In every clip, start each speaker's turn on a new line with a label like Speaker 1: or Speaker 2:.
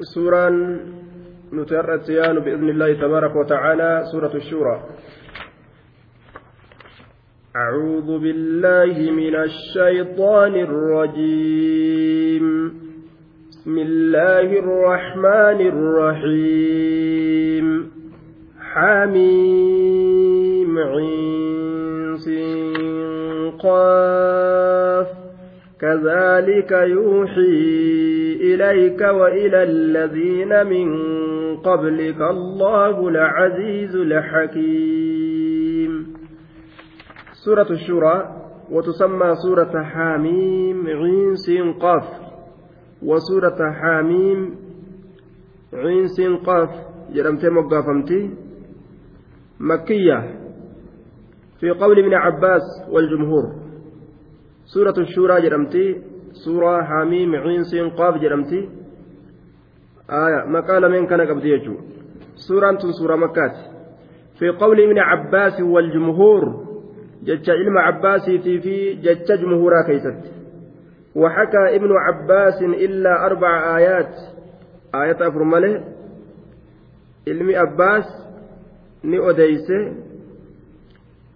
Speaker 1: سورة نترى بإذن الله تبارك وتعالى سورة الشورى. أعوذ بالله من الشيطان الرجيم. بسم الله الرحمن الرحيم. حميم عين قاف. كذلك يوحي إليك وإلى الذين من قبلك الله العزيز الحكيم. سورة الشورى وتسمى سورة حاميم عين سين قاف. وسورة حاميم عين سين قاف. جرمتي مقافمتي مكية. في قول ابن عباس والجمهور. سورة الشورى جرمتي. سورة حاميم عين سين قاف جرمتي آية مقال من كان قبل سورة سورة مكات في قول ابن عباس والجمهور جتش علم عباسي في جتش جمهورا كيست وحكى ابن عباس إلا أربع آيات آية أفرمله علم عباس ni odeyse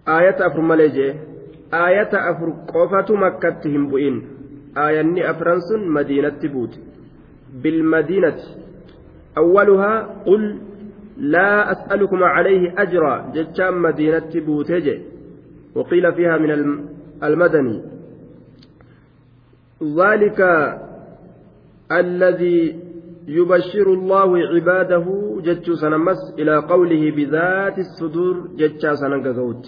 Speaker 1: aayata afur malee jee aayata afur qofatu afran sun madiinatti buute bilmadiinati awwaluhaa qul laa as'alukum calayhi ajra jechaan madiinatti buute jee وقيل فيها من المدني ذلك الذي يبشر الله عباده جتشو سنمس إلى قوله بذات الصدور جتشا سننقذوت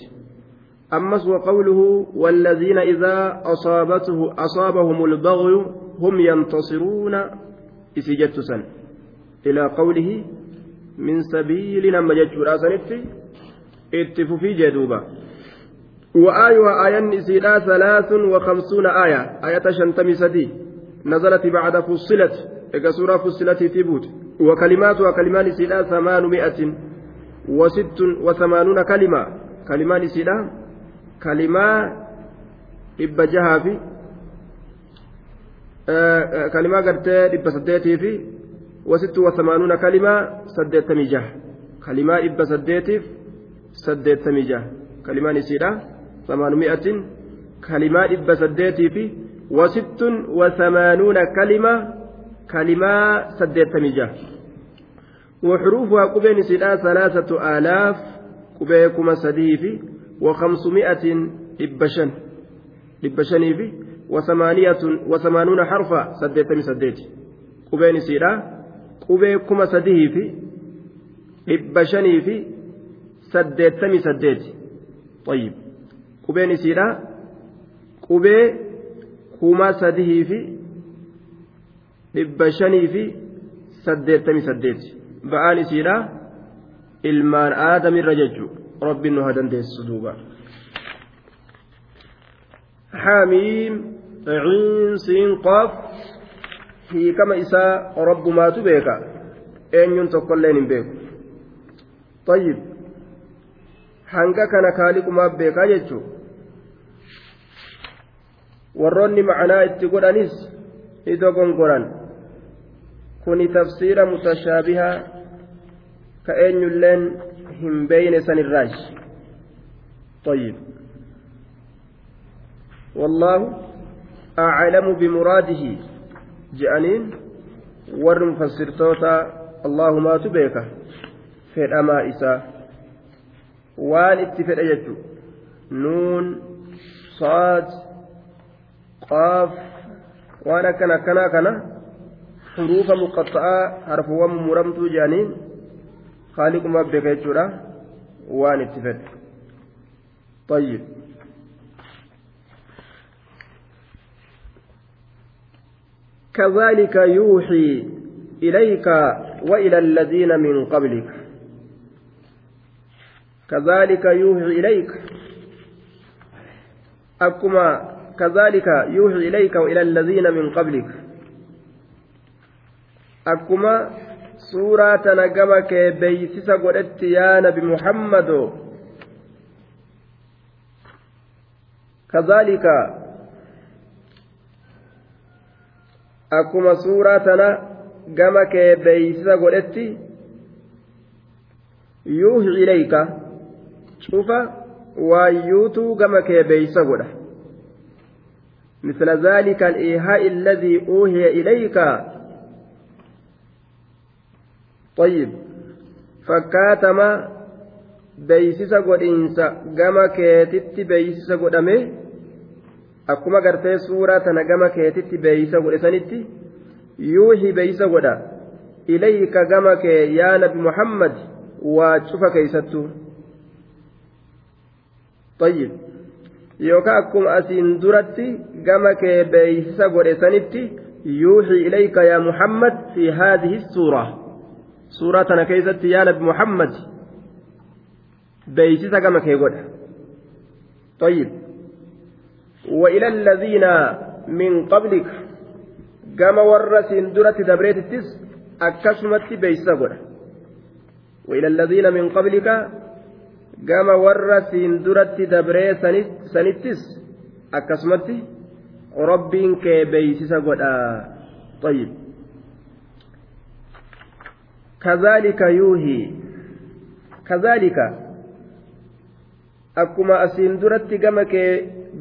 Speaker 1: أمس وقوله والذين إذا أصابته أصابهم البغي هم ينتصرون. إسي جتسا إلى قوله من سبيل لما جتشو راسنفي اتفوا جدوبا. وآيها آية نسيلا ثلاث وخمسون آية. آية شنتمي سدي. نزلت بعد فصلت. إذا سورة فصلت تبوت وكلماتها كلمان نسيلا ثمانمائة وست وثمانون كلمة. كلمان نسيلا كلمة إبا جهافي كلمة قرت إبا سديتي في وست وثمانون كلمة سديتمي جه كلمة إبا سديتي سديتمي جه كلمان نسيلا ثمانمائة. كلمة إبا سديتي في وست وثمانون كلمة كلمة سديت مجا وحروفها قبين سلا ثلاثة آلاف قبيكما سديفي وخمسمائة إبشن إبشني في وثمانية وثمانون حرفا سديت سديت قبين سلا قبيكما سديفي إبشني في سديت سديت طيب qubeen isiidha qubee kumaa sadihii fi dhibba shanii fi saddeettamii saddeeti ba'aan isiidha ilmaan aadamirra nu haa dandeessisu duuba حاميم عين سين قاف hiikama isaa rabbumaatu beeka eenyuun tokkolleen hin beeku طيب hanga kana kaaliqumaaf beekaa jechuun warroonni macanaa itti godhanis ido gongoran kuni tafsiira mutashaabihaa ka eenyulleen hin beeyne sanirraash طيب والله أعلم بمراده جأنين ور مفسرتوتا الله ما تبيك في الأماء waan itti fedha jechuudha nuun saad qaaf waan akkan akkanaa kana xuruufa muqaxa'aa harfuwwan muramtuu haaliqumaaf beeka jechuudha waan itti fedha طيب. كذلك يوحي إليك وإلى الذين من قبلك. كذلك يوحي إليك. أكما كذلك يوحي إليك وإلى الذين من قبلك. أكما سورة نقمك بيسس قلت يا نبي محمد كذلك أكما سورة gama kee beeysisa godhetti yuuhi ilayka cufa waayyuutuu gama kee beeysisa godha مثل ذلك الإيهاء الذي أوهي إليك طيب فكاتما beeysisa godhiinsa gama keetitti beeysisa godhame akkuma gartee suuraa tana gama keetitti beeysa godhe sanitti yuuhi beeysa godha ilayka gama kee yaa nabi muhammad waa cufa keeysattu طيب yookaan akkuma asiin duratti gama kee beeysisa godhe sanitti yuuxii ilayka yaa muhammad fi haadihi suuraa suuraa tana keeysatti yaa nabi muhammad beeysisa gama kee godha. طيب وإلى الذين من قبلك كما ورس درة دبريت التس أكسمت بيسا وإلى الذين من قبلك كما ورس درة دبريت سنتس أكسمت ربين كي بيسا طيب كذلك يوهي كذلك kee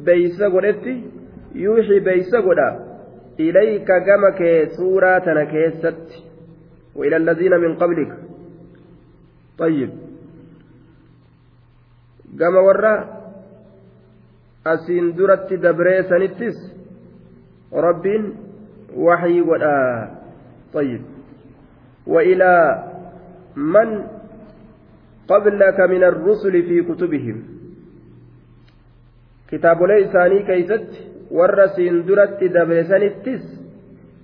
Speaker 1: beeysa godhetti yuuxii beeysa godha ilayka gama kee suuraa tana keessatti وإلى الذين من قبلك طيب قام ورا أسين درت دبري سنتس رب وحي ولا طيب وإلى من قبلك من الرسل في كتبهم siin duratti dabresanittis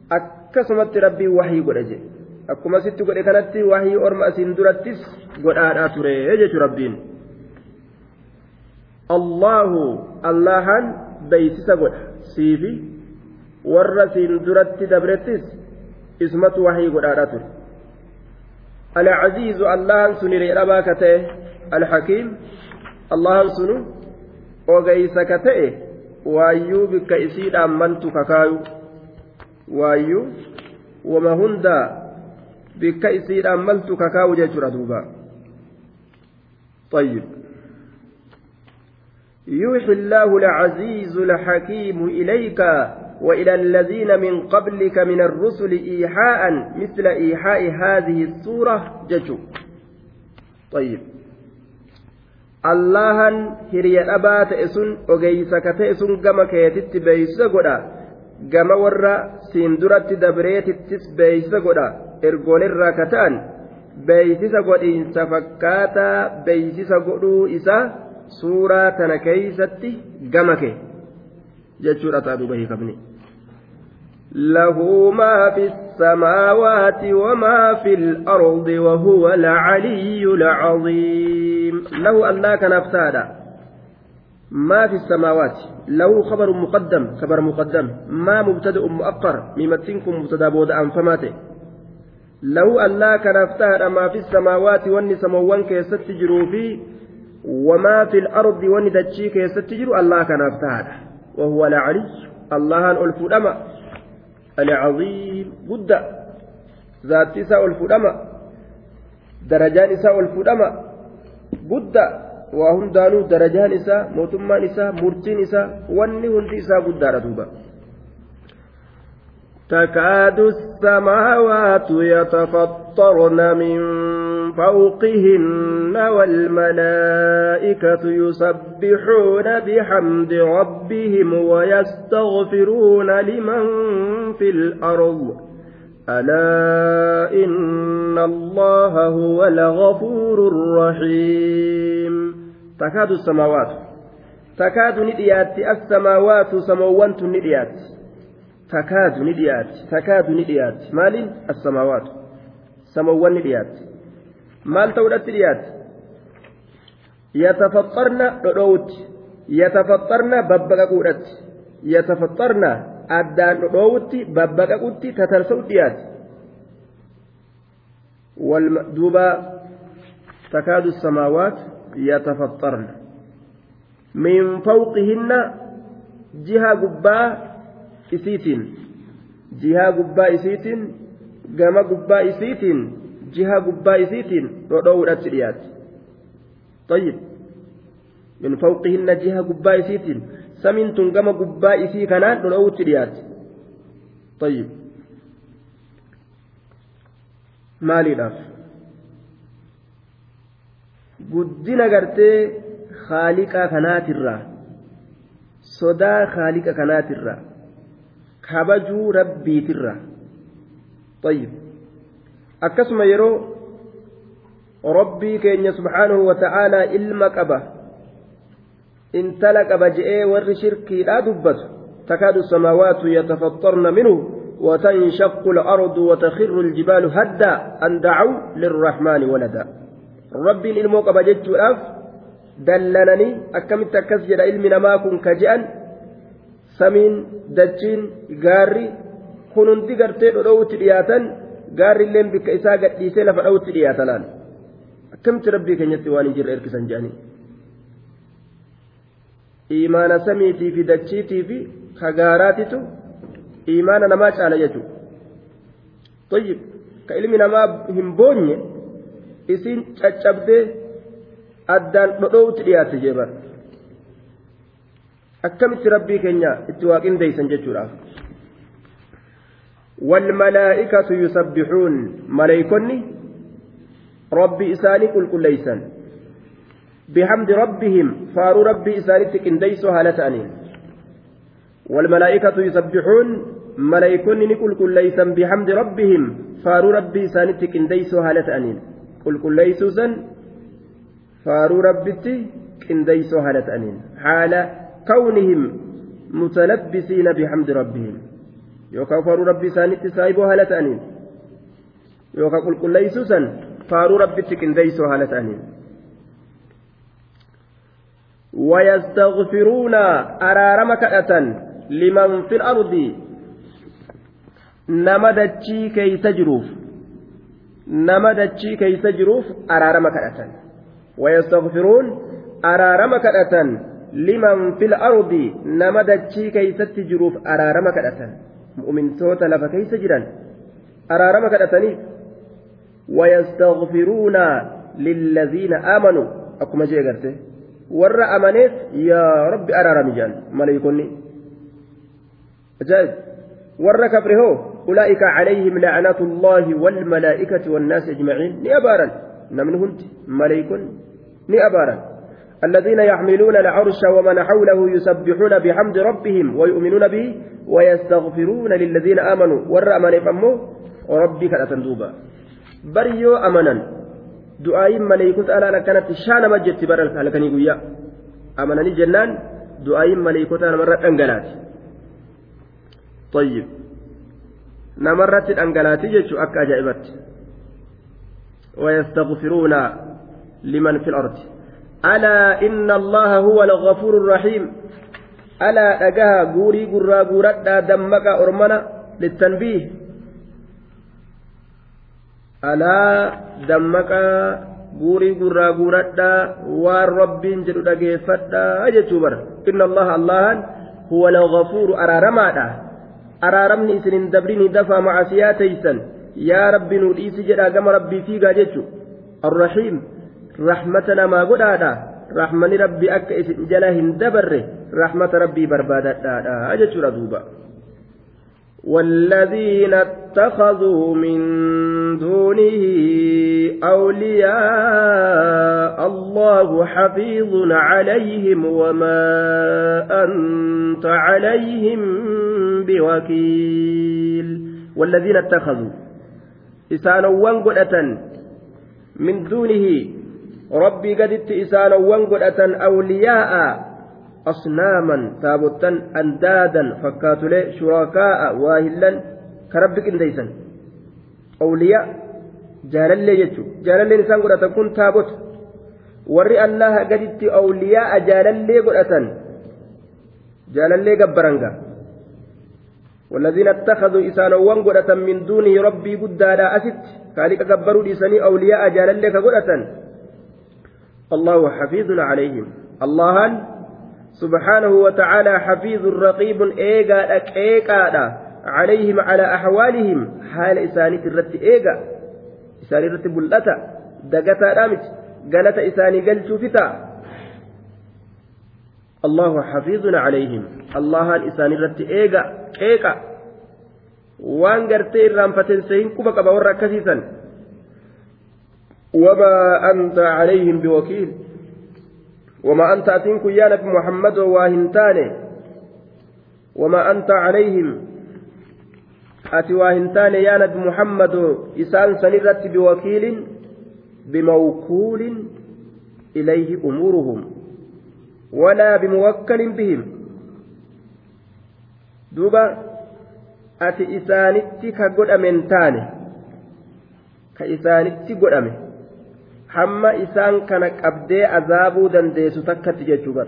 Speaker 1: akkasumatti rabbiin wahii godha jedhe akkuma sitti godhe kanatti wahii orma asiin durattis godhaadhaa ture jechu rabbiin allahu allahan beeysisa godha siifi warra siin duratti dabrettis ismatu wahii godhaadhaa ture العزيز الله سنري رباك الحكيم الله سنو ta'e waayyuu bikka isiidhaan maltu kakaayu waayyuu wama hundaa bikka isiidhaan maltu kakaayu jechuudha duuba طيب يوحي الله العزيز الحكيم إليك وإلى الذين من قبلك من الرسل إيحاء مثل إيحاء هذه السورة ججو طيب sun gama keetitti beeysisa godha gama warra siin duratti dabreetittis beeysisa godha ergoonirraa ka ta'an beeysisa godhiinsa fakkaataa beeysisa godhuu isaa suuraa tana keeysatti gama kee jechuudha ta'a duuba hiikamni. له ما في السماوات وما في الأرض وهو العلي العظيم له الله كنفتادا ما في السماوات له خبر مقدم خبر مقدم ما مبتدأ مؤقر ممتنكم مبتدأ بود أنفماته له الله كنفتادا ما في السماوات والنسموان كيست فيه وما في الأرض وندتشي كيست الله كنفتادا وهو العلي الله الألف العظيم قد ذات إساء الفدما درجان إساء الفدما قد وهم دانو درجان إساء موتمان إساء مرتين إساء واني هند إساء قد دوبا. تكاد السماوات يتفطرن من فوقهن والملائكة يسبحون بحمد ربهم ويستغفرون لمن في الأرض. ألا إن الله هو الغفور الرحيم. تكاد السماوات. تكاد نديات. السماوات سموانت نديات. takaadu ni dhiyaatti. Takaadu ni dhiyaatti. Maaliin? Assamaawaatu. Samawwan ni dhiyaatti. Maal ta'uudhaatti dhiyaatti? Yatafaxxarna dhodhoowutti yatafaxxarna babbaqaquudhaatti. Yatafaxxarna addaan dhodhoowutti babbaqaqutti tatarsa'u dhiyaatti. Duuba takaadu samaawaat yatafaxxarna min fawqihinna jiha gubbaa isiitiin jihaa gubbaa isiitiin gama gubbaa isiitiin jiha gubbaa isiitiin dhodhoowudhatti dhiyaatti طيب من فوقهن جهة قباء سيتين سمين تنقم قباء سي كانان دلوت ريات طيب لاف guddina gartee haaliqaa kanaatirraa sodaa haaliqa kanaatirraa kabajuu rabbiitirraa طيب akkasuma yeroo rabbii keenya subhaanahu wa ta'aalaa ilma qaba intala qaba je'ee warri shirkiidhaa dubbatu takaadu samaawaatu yatafattarna minhu وتنشق الأرض وتخر الجبال هدا أن دعوا للرحمن ولدا qaba jechuudhaaf dallananii akkamitti akkas jedha ilmi namaa kun ka je'an samiin dachiin gaarri kun hundi gartee dhodhowutti dhiyaatan gaarri illeen bikka isaa gadhiisee lafa dha'utti dhiyaatanaan akkamitti rabbii keenyatti waan hin jirre erkisan jedhanii imaana samiitii fi dachiitii fi kagaaraatitu imaana namaa caala jechuudha طيب ka ilmi namaa hin boonye isiin caccabdee addaan dhodhowutti dhiyaatte jeeban akkamitti rabbii keenya itti waaqindeeysan jechuudhaaf. والملائكة يسبحون ملائكني ربي إساني كل كل ليسان بحمد ربهم فارو ربي إساني تكنديسو هالتانين والملائكة يسبحون ملائكني كل كل ليسان بحمد ربهم فارو ربي إساني تكنديسو san faaruu rabbitti qindeeysoo haala ta'aniin. Haala mutalabbisiina bihamdi rabbihim yookaan faaruu rabbii isaanitti saayiboo haala ta'aniin yookaan qulqulleeysuu san faaruu rabbitti qindeeysoo haala ta'aniin. ويستغفرون أرارم كأة لمن في الأرض نمدتشي كي تجروف nama dachii keeysa jiruuf araarama kadhatan kadhatan liman fil ardi nama dachii keeysatti jiruuf araarama kadhatan mu'mintoota lafa keeysa jiran araarama kadhataniif wayastaghfiruuna lilladhiina aamanuu akkuma jee garte warra amaneef yaa rabbi araarami jedhan maleeykonni ajaa'ib warra kabre hoo أولئك عليهم لعنة الله والملائكة والناس أجمعين نأبارا نمن هنت ملائك نأبارا الذين يحملون العرش ومن حوله يسبحون بحمد ربهم ويؤمنون به ويستغفرون للذين آمنوا. ور أمن فمو ربك أتندوبا بريو أمنا. دعاء ملائكة ألا كانت شان مجد برا هلكني قويا. أمنني جنان. دعاء ملائكة أنا مرة أنقلات. طيب. namarratti dhangalaati jechuun akka ajaa'ibatti ويستغفرون لمن في الأرض. ألا إن الله هو الغفور الرحيم. ألا أجاها قوري قرى قرى دمك أرمنا للتنبيه. ألا دمك قوري قرى قرى والرب جل دقيفتا أجتوبر إن الله الله هو الغفور isin hin dabrini dafaa macasiyaa teeysan yaa rabbi nu dhiisi jedhaa gama rabbii fiigaa jechu arrahiim rahmata namaa godhaadha rahmani rabbi akka isin jala hin dabarre rahmata rabbii barbaadadhaadha jechuudha duuba والذين اتخذوا من دونه أولياء الله حفيظ عليهم وما أنت عليهم بوكيل والذين اتخذوا إسانوان قدة من دونه ربي قدت إسانوان قدة أولياء أصناما تابوتا أندادا فكاتولي شركاء واهلا كربك انديسا أولياء جالالي جتشو جالالي نسان قدة كن تابوت warri allaha gaditti awliyaa jaalallee godhatan jaalallee gabbaranga. والذين اتخذوا إسانوان قدة من دونه ربي قدادا أست كالك قبروا لسني أولياء جالا لك قدة الله حفيظ عليهم. الله سبحانه وتعالى حفيظ رقيب إيقا إيقا عليهم على أحوالهم. حال إساني الرت إيجا إساني الرت بلتا. دقتا رامت قالت إساني قلت فتا. الله حفيظ عليهم. الله إساني الرت إيجا إيجا waan gartee irraanfateen sehin quba qaba warra akkasiisan وما أنت عليهم بوكيل. وما أنت أتينك يا نبي محمد واهنتاني وما أنت عليهم. أتي واهنتاني يا نبي محمد إسان سنرت بوكيل بموكول إليه أمورهم. ولا بموكل بهم. دوبا أتي إسانتي كقد أمنتاني كإسانتي قد أمن hamma isaan kana qabdee azaabuu dandeessu takkatti jechuu bar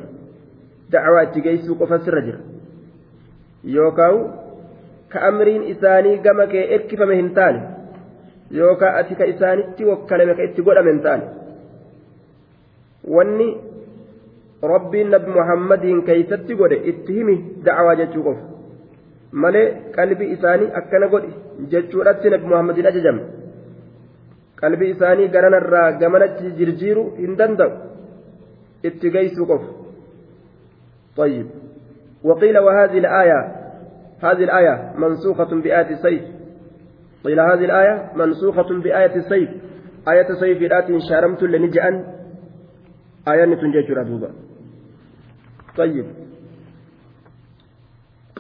Speaker 1: dacwaa itti geessuu qofa sirra jira yookaan ka amriin isaanii gama kee erkifame hin taane yookaan ati ka isaanitti wakkalame ka itti godhame hin taane wanni rabbiin nabi muhammadiin keeysatti godhe itti himi dacwaa jechuu qofa malee qalbii isaanii akkana godhi jechuudhatti nabi muhammadiin ajajame. Qalbii isaanii garanarraa gamanatti jirjiiru hin danda'u. Itti geessuu qofu طيب وقيل وهذه الآية هذه الآية منسوخة بآية السيف قيل هذه الآية منسوخة بآية السيف آية السيف لا شارمت لنجأن آية تنجج ردوبا طيب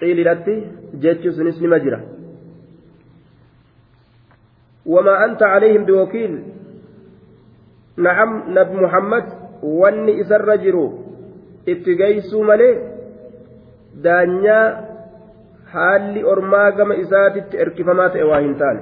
Speaker 1: قيل لتي جيتش سنسن مجرى وما أنت عليهم بوكيل. نعم نبي محمد واني إسر جرو اتقيسوا ملي. دانيا haalli ormaa gama isaatitti erkifamaa ta'e waa hin taane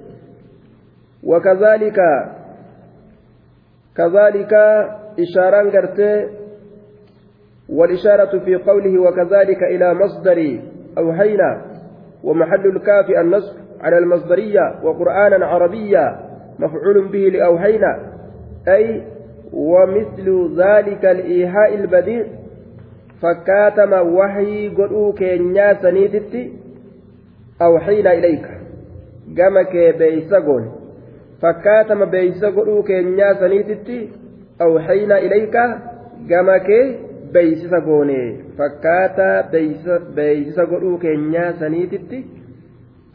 Speaker 1: وكذلك كذلك إشارة قرتي والإشارة في قوله وكذلك إلى مصدر أوحينا ومحل الكاف النصب على المصدرية وقرآنا عربيا مفعول به لأوحينا أي ومثل ذلك الإيحاء البديع فكاتم وحي قلوك كينيا سنيدتي أوحينا إليك قمك بيسقون fakkaatama beeysisa godhuu keenyaa saniititti awxaynaa ilayka gama kee beeysisa goone. Fakkaataa beeysisa godhuu keenyaa saniititti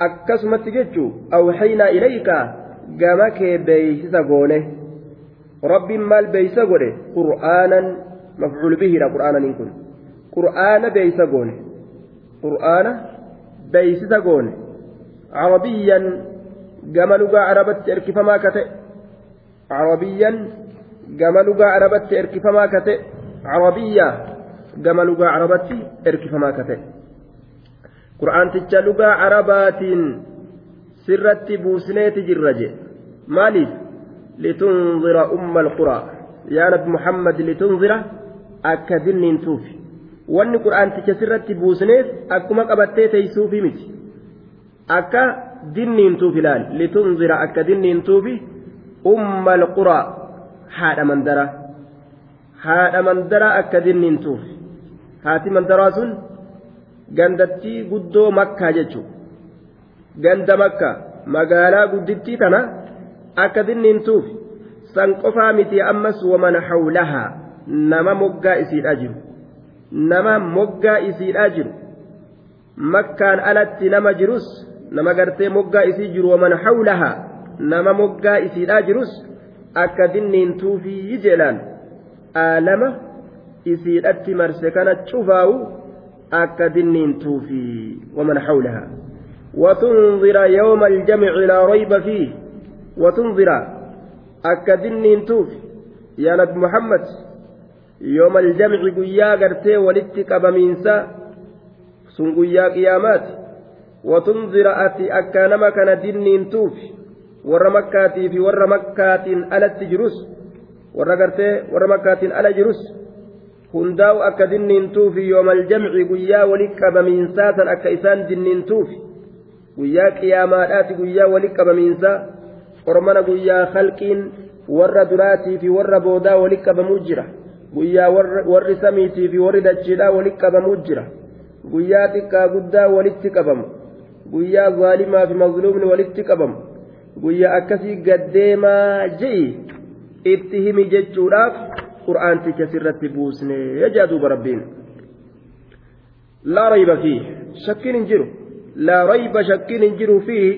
Speaker 1: akkasumatti jechuu awxaynaa ilayka gama kee beeysisa goone. Rabbiin maal beeysisa godhe? Qur'aanan mafcuul bihiidha qur'aananiin kun. Qur'aana beeysisa goone. Qur'aana beeysisa goone. Carabiyyan gama lugaa arabatti erkifamaa ka ta'e. Carabiyyan gama lugaa arabatti erkifamaa ka ta'e. Carabiyyaa gama lugaa arabatti erkifamaa ka ta'e. Qur'aanticha lugaa arabaatiin sirratti buusneeti jirra je maaliif? Litunzira umma alquraa. Yaa nabi muhammad litunzira akka dinniin tuufi wanni qur'aanticha sirratti buusneef akkuma qabattee teeysuufi miti. Akka dinniintuuf ilaal litunzira akka dinniintuufi umma alquraa haadha mandara haadha mandara akka dinniintuuf haati mandaraa sun gandattii guddoo makkaa jechuun ganda makka magaalaa guddittii tana akka dinniintuuf san qofaa miti ammas waman hawlahaa nama moggaa isiidhaa jiru nama moggaa isiidhaa jiru makkaan alatti nama jirus nama gartee moggaa isii jiru waman hawlaha nama moggaa isiidhaa jirus akka dinniin tuufii jedhaan aalama isiidhatti marse kana cufaa'u akka dinniin tuufii waman hawlaha وتنظر يوم الجمع لا ريب فيه وتنظر أكدني توف يا نبي محمد يوم الجمع قيا قرتي ولدتك بمينسا سن قيا قيامات watunzira ati akka nama kana dinniintuufi warra makkaatii fi warra makkaatiin alatti jirus warra gartee warra makkaatiin ala jirus hundaa'u akka dinniintuufi yoomal jamci guyyaa wali qabamiinsaasan akka isaan dinniintuufi guyyaa qiyaamaadhaati guyyaa wali qabamiinsaa ormana guyyaa khalqiin warra duraatii fi warra boodaa wali qabamuu jira guyyaa warri samiitii fi warri dachiidhaa wali qabamuu jira guyyaa xiqqaa guddaa walitti qabamu guyyaa zaalimaa fi mazluumni walitti qabamu guyyaa akkasii gaddeemaa je'i itti himi jechuudhaaf qur'aanticha sirratti buusne jaa duuba rabbiin laa rayba fii shakkiin hin jiru laa rayba shakkiin hin jiru fii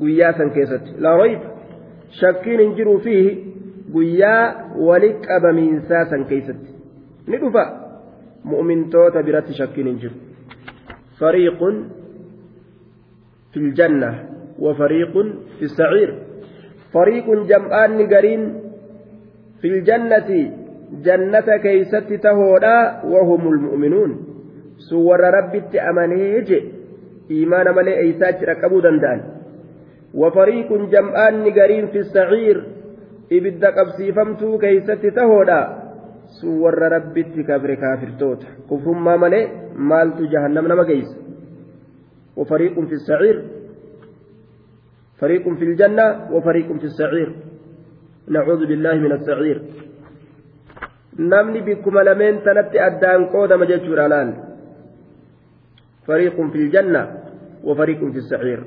Speaker 1: guyyaa san keessatti laa rayba shakkiin hin jiru fii guyyaa wali qabamiinsaa san keessatti ni dhufa mu'mintoota biratti shakkiin hin jiru fariiqun في الجنة وفريق في السعير. فريق جمعان قرين في الجنة جنة كيست تهودا وهم المؤمنون. سور ربي أمانيج إيمان ملئ إيساج ركبوا دندان. وفريق جمعان قرين في السعير ibidda qabsiifamtuu keeysatti tahoodha sun warra rabbitti kabre kaafirtoota kufrummaa malee maaltu jahannam nama geeysa وفريق في السعير فريق في الجنة وفريق في السعير نعوذ بالله من السعير bikkuma lameen tanatti addaan qoodama jechuudha laal fariiqun fi ljanna wa fariiqun fi saciir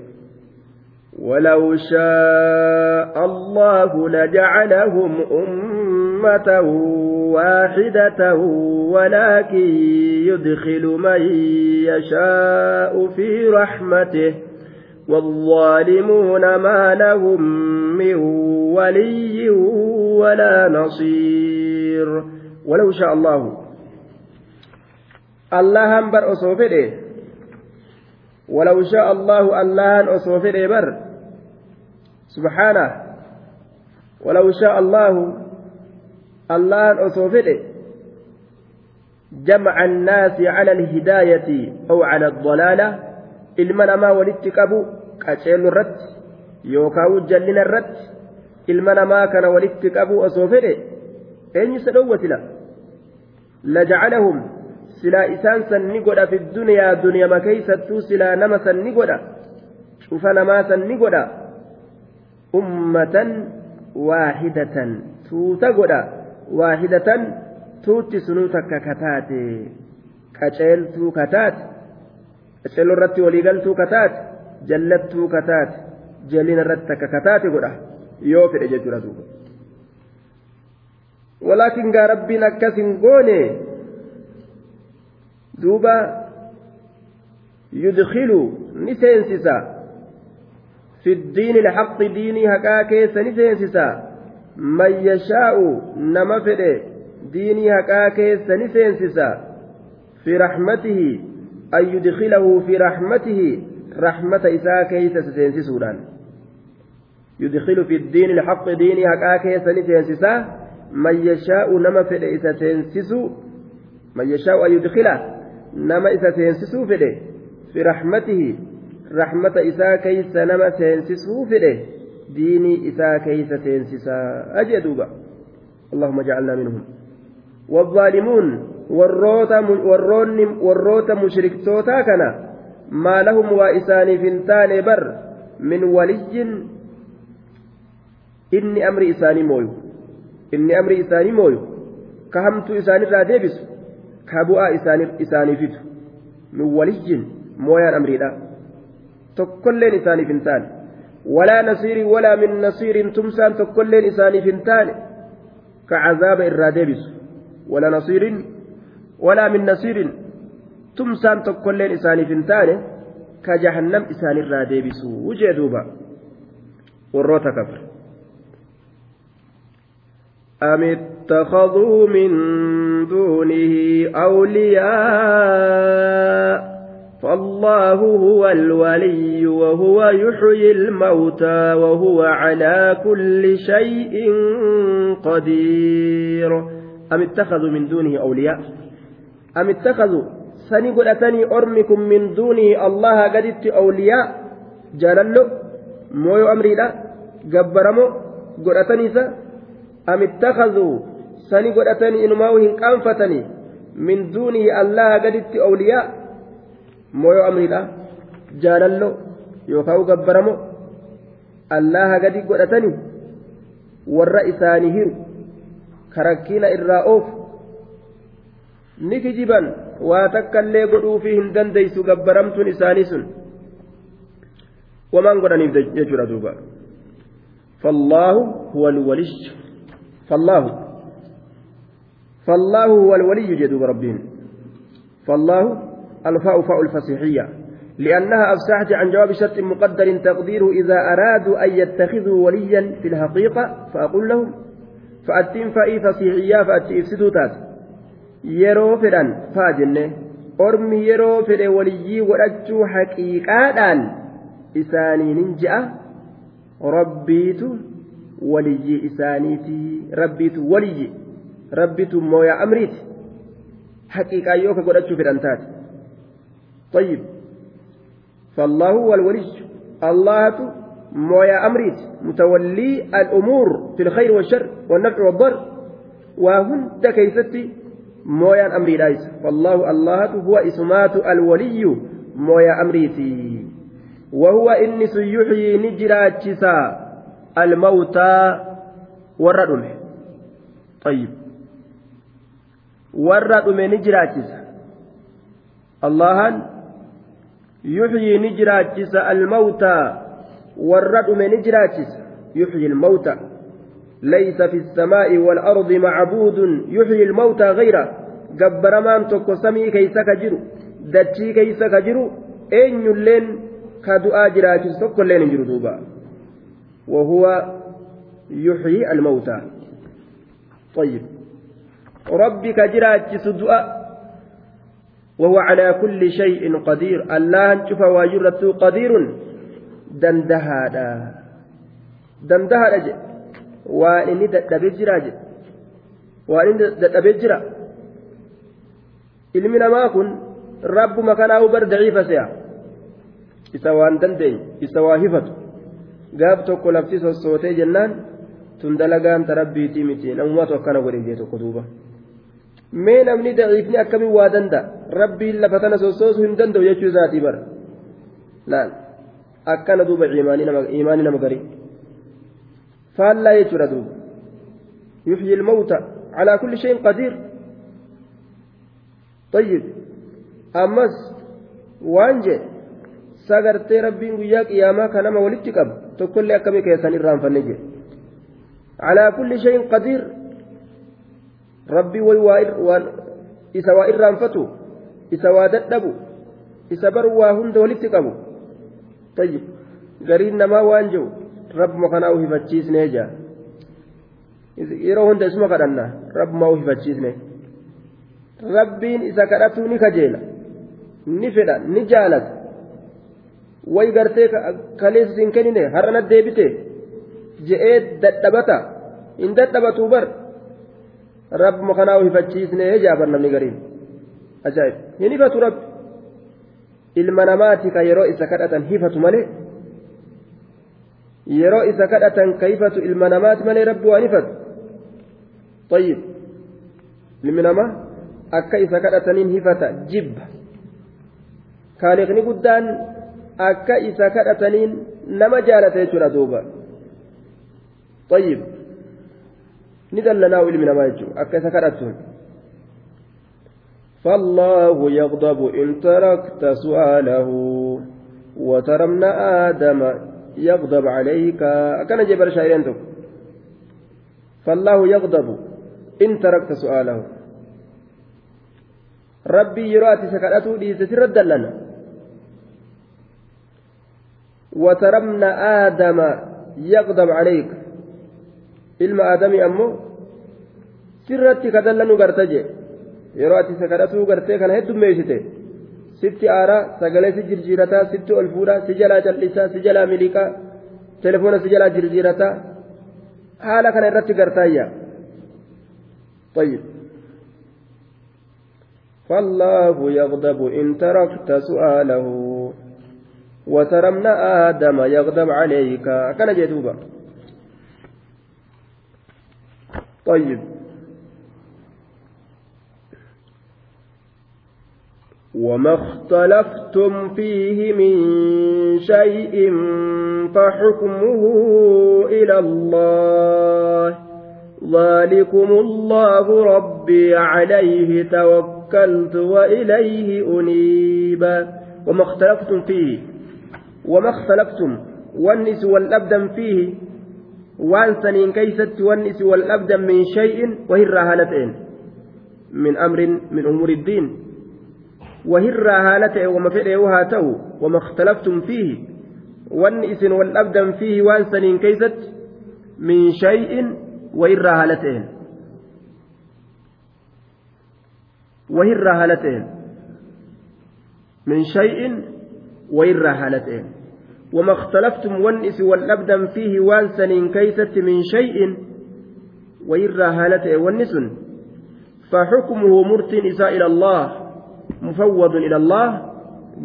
Speaker 1: ولو شاء الله لجعلهم أمة واحدة ولكن يدخل من يشاء في رحمته. والظالمون ما لهم من ولي ولا نصير. ولو شاء الله. الله أنبر أصوفه ولو شاء الله الله أصوفه بر. سبحانه. ولو شاء الله الله أصوفه جمع الناس على الهداية أو على الضلالة ilma namaa walitti qabu qaceellu irratti yookaan jallina irratti ilma namaa kana walitti qabu osoo fedhe eenyusa dhowwatila lajacalahum silaa isaan san ni godha fi duniyaa duniyama keeysattuu silaa nama san ni godha cufa namaa san ni godha ummatan waahidatan tuuta godha qaceelloo irratti waliigaltuu kataate jallattuu kataate jallina irratti takka kataate godha yoo fedhe jechuudha duuba walaakin gaa rabbiin akkas hin goone duuba yudkilu ni seensisa fi ddiini lxaqi diinii haqaa keessa ni seensisa raxmatihi an yudkilahu fi raxmatihi raxmata isaa keeysa seensisuudhaan yudkilu fi ddiini lxaqi diinii haqaa keessa ni seensisa man yashaa'u nama fedhe isa seensisu man yashaa'u an yudkila nama isa seensisuu fedhe fi raxmatihi raxmata isaa keeysa nama seensisuu fedhe isaa keeysa seensisaa ajee duuba اللهم اجعلنا منهم والظالمون mushriktoota kana maa lahum waa isaaniif hin taane bar min waliyyin inni amri isaanii mooyu inni amri isaanii mooyu ka hamtuu isaanirraa deebisu ka bu'aa isaanii fidu min waliyyin mooyaan amriidha tokkolleen isaaniif hin taane walaa tokkolleen isaaniif hin taane ka cazaaba irraa deebisu wala nasiirin walaa min nasiirin tumsaan tokkolleen isaaniif hin taane ka jahannam isaanirraa deebisu wujee duuba warroota kafre أم اتخذوا من دونه أولياء فالله هو الولي وهو يحيي الموتى وهو على كل شيء قدير. أم اتخذوا من دونه أولياء؟ أم اتخذوا؟ سنقول أتني أرمكم من دونه الله قدت أولياء؟ جلل مو أمري لا؟ قبرمو؟ قل أتني سا؟ أم اتخذوا؟ سنقول أتني إنما وهن أنفتني من دونه الله قدت أولياء؟ Mooyoo amriidha jaalallo yookaan gabbaramo allaha gadi godhatanii warra isaanii hiru karakkina irraa oofu ni kijiban waa takkallee godhuufii hin dandeeysu gabbaramtuun isaanii sun wamaan godhaniif jechuudha duuba فالله هو الولي فالله فالله هو الولي جدوب ربهم فالله الفاء فاء الفصيحية لأنها أفسحت عن جواب شرط مقدر تقديره إذا أرادوا أن يتخذوا وليا في الحقيقة فأقول لهم فأتين فأي فصيحية فأتي إفسدوا jenne ormi yeroo fedhe waliyyii godhachuu haqiiqaadhaan isaaniinin je'a rabbiitu waliyyii isaaniitii rabbiitu waliyyi rabbitu mooyaa amriiti haqiiqaa yoo ka godhachuu fedhan taate طيب فالله هو الولي الله مويا أمريت متولي الأمور في الخير والشر والنفع والضر وهند كيستي mooyaan amriidhaayis wallaahu allahatu huwa isumaatu alwaliyyu mooyaa amriiti wahuwa inni sun yuxyii ni jiraachisa almawtaa warra dhume ayyib warra dhume ni jiraachisa allahan almawtaa warra dhume ni jiraachisa yuxyi almawta ليس في السماء والأرض معبود يحيي الموتى غيره jiru dachii keeysa ka jiru eenyulleen ka du'aa jiraachisu tokkolleen hin jiru duuba wahuwa yuxyii almawtaa طيب ربي كجراجس دعاء وهو على كل شيء قدير الله انشف واجرته قدير دندهادا دندهادا ilmi namaa kun rabbuma kanaa'u bar daciifa se'a isa waan dandeenye isa waa hifatu gaaf tokko lafti sossootee jennaan tun dalagaan ta rabbiitii miti namumatu akkana godhe jee tokko duuba mee namni daciifni akkamiin waa danda'a rabbiin lafa tana sossoosuu hin danda'u jechuu isaatii bara laal akkana duuba imaanii nama garii faallaa jechuudha duuba yuxyi ilmawta calaa kulli shayin qadiir طيب أمس وانجي sagartee rabbiin guyyaa qiyaamaa kanama walitti qaba tokkollee akkamii keessan irraanfanne jee calaa kulli shayin qadiir rabbii isa waa irraanfatu isa waa dadhabu isa bar waa hunda walitti qabu tayyib gariin namaa waan jiru rabbuma kanaa uhifachiisnee jaa yeroo hunda isuma kadhanna rabbumaa uhifachiisne rabbiin isa kadhatuu ni kajeela ni fedha ni jaalata way gartee kaleessa siin kennine har'ana deebite je'ee dadhabata hin dadhabatuu bar gariin ajaa'ib hin hifatu rabbi ilma namaati ka yeroo isa kadhatan hifatu malee yeroo isa kadhatan ka hifatu ilma namaati malee rabbi waan hifatu طيب kadhataniin hifata jibba kaaliqni guddaan akka isa kadhataniin nama jaalata jechuudha duuba طيب ni dallanaawu ilmi namaa jechuudha akka فالله يغضب إن تركت سؤاله وترى آدم يغضب عليك كان جبر شاعرين فالله يغضب إن تركت سؤاله ربي يراتي سكرته ردا لنا وترمنا آدم يغضب عليك ilma aadamii ammoo sirratti kadallanuu gartaje yeroo ati sakadhatuu gartee kana heddummeessite sitti aaraa sagalee si jirjiirataa sitti ol fuudhaa si jalaa callisaa si jalaa miliqaa telefoona si jalaa jirjiirataa haala kana irratti gartaayya طيب فالله يغضب إن تركت سؤاله وترى آدم يغضب عليك كان جدوبا طيب وما اختلفتم فيه من شيء فحكمه إلى الله ذلكم الله ربي عليه توكلت وإليه أنيب وما اختلفتم فيه وما اختلفتم والنس والأبدم فيه وان سنين كيست والنس والأبدم من شيء وهي الرهالتين من أمر من أمور الدين وهي الرهالة وما فعله وهاته وما اختلفتم فيه. والنس والأبدم فيه وان كيست من شيء وهي الرهالتين وهي الرهالتين من شيء وهي الرهالتين وما اختلفتم والنس والأبدم فيه وان كيست من شيء وهي الرهالتين والنس فحكمه مرت إساء إلى الله. مفوض إلى الله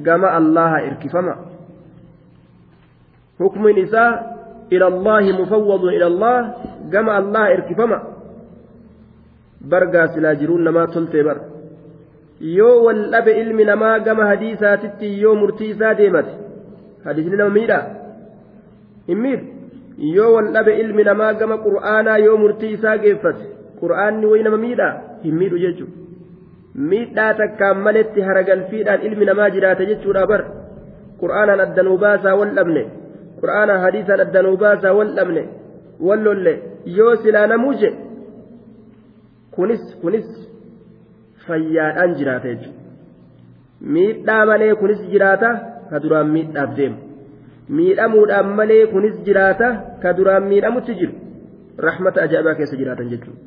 Speaker 1: جمع الله إركفما حكم نساء إلى الله مفوض إلى الله جمع الله إركفما برقا سلاجرون ما تلتي بر gama hadiisaatitti yoo murtii isaa deemate hadiisni nama miidha hin miidhu yoo wallabe ilmi namaa gama qur'aanaa yoo murtii isaa geeffate qur'aanni wayi nama miidha hin miidhu jechuudha miidhaa takkaan maletti haragalfiidhaan ilmi namaa jiraata jechuudha bar. Qur'aanaan addanuu baasaa wal dhabne qur'aanaan hadiisaan addanuu baasaa wal dhabne wal lolle yoo silaa namuu je kunis kunis fayyaadhaan jiraata jechuudha miidhaa malee kunis jiraata ka duraan miidhaaf deemu. Miidhamuudhaan malee kunis jiraata ka duraan miidhamutti jiru. Rahmata ajaa'ibaa keessa jiraatan jechuudha.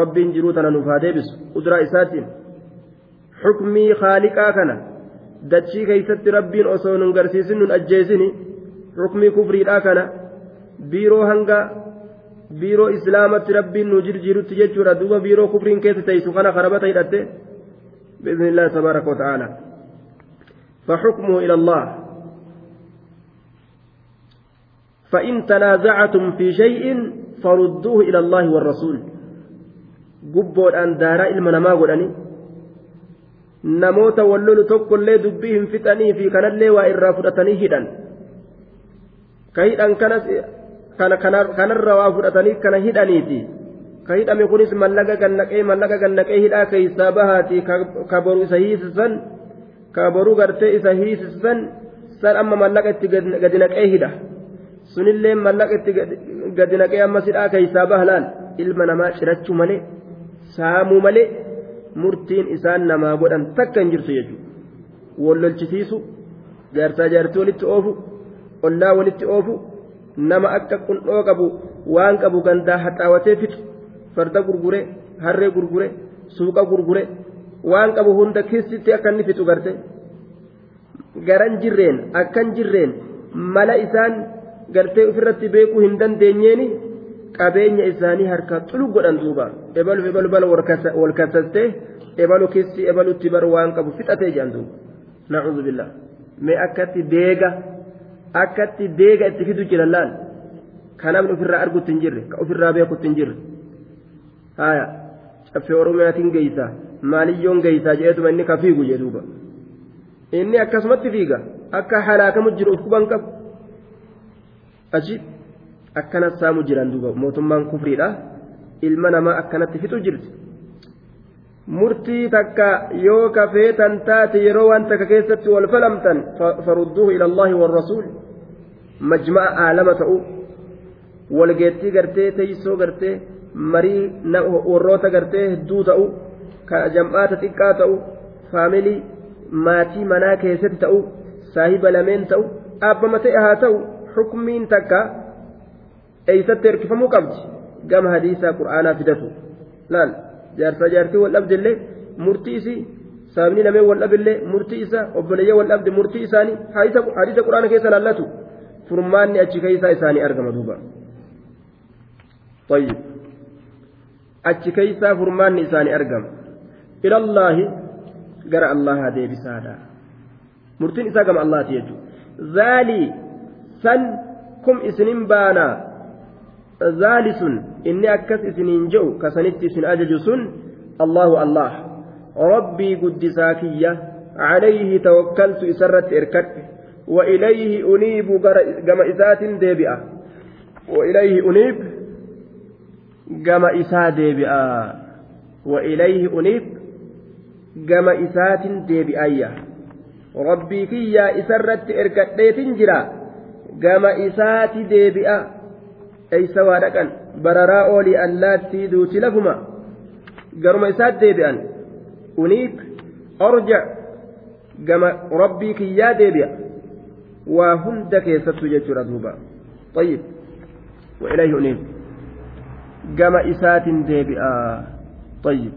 Speaker 1: Rabbiin jiruu tana nuuf haa deebisu. Kuduraa isaatiin xukmii haaliqaa kana dachii keeysatti rabbiin osoo nun garsiisin nun ajjeesini xukmii kufriidhaa kana biiroo hanga biiroo islaamatti rabbiin nu jirjiirutti jechuudha duuba biiroo kufriin keessa teeysu kana karabata hidhatte بإذن الله تبارك وتعالى فحكمه إلى الله فإن تنازعتم في شيء فردوه إلى الله والرسول قبوا أن دارا إلما نما قلني namoota wallolu tokkollee dubbii hin fixanii fi kanallee waa irraa fudhatanii hidhan ka hidhan kanas kanarra waa fudhatanii kana hidhaniiti ka hidhame kunis mallaqa gannaqee mallaqa gannaqee hidhaa keeysaa bahaati ka boru isa hiisisan ka boru gartee isa hiisisan san amma mallaqa itti gadi naqee hidha sunillee mallaqa itti gadi naqee ammas hidhaa keeysaa ilma namaa cirachuu malee saamuu malee murtiin isaan namaa godhan takka hin jirtu jechuudha wallolchisiisu jaarsaa jaartii walitti oofu ollaa walitti oofu nama akka qundhoo qabu waan qabu gandaa haxaawatee fixu farda gurgure harree gurgure suuqa gurgure waan qabu hunda kissitti akka inni fixu garte garan jirreen akkan jirreen mala isaan gartee ofirratti beekuu hin dandeenyeeni qabeenya isaanii harka xulu godhan duuba. Ebalu ebalu bala wal kasastee ebalu kissi ebalutti bar waan qabu fixatee jedhan duuba. Nacuudhu billah mee akkatti deega akkatti deega itti fidu jiran laal. Ka namni ofirraa argutti hin jirre ka ofirraa beekutti hin jirre. Haya caffee oromiyaatiin geeysa maaliyyoon geeysaa jedheetuma inni ka fiigu jee duuba. Inni akkasumatti fiiga akka halaakamu jiru of quban qabu. Achi akkana saamu jiran duuba mootummaan kufriidha ilma namaa akkanatti fixu jirti murtii takka yoo kafeetan taate yeroo waan takka keessatti wal falamtan farudduuhu ila allahi warrasuul majma'a aalama ta'u walgeettii gartee teeysoo gartee marii warroota gartee hedduu ta'u ka jam'aata xiqqaa ta'u faamilii maatii manaa keessatti ta'u saahiba lameen ta'u dhaabbama ta'e haa ta'u xukmiin takka eeysatti hirkifamuu qabdi gama hadiisaa qur'aanaa fidatu laal jaarsaa jaartii wal dhabdellee murtii isii sababni namee wal dhabillee murtii isa obboleeyyee wal dhabde murtii isaanii hadiisa qur'aana keessa laallatu furmaanni achi keessaa isaanii argama duuba achi keessaa furmaanni isaanii argama ilallaahi gara allaha deebisaadha murtiin isaa gama allaati jechuudha zaalii san kum isinin baana sun inni akkas isiniin je'u kasanitti isin ajaju sun allahu allah rabbii guddisaa kiyya عليه توكلت إسرت إركت وإليه أنيب كما إسات ديبئة وإليه أنيب كما إسات ديبئة وإليه أنيب deebi'ayya rabbii kiyyaa isarratti ergadheetin jira gama isaati deebi'a eeysa waa dhaqan bararaa oolii allaattii duuti lafuma garuma isaatti deebi'an uniib orja gama rabbii kiyyaa deebi'a waa hunda keessattu jechuudha duuba طيب وإليه أنيب gama isaatin deebi'a طيب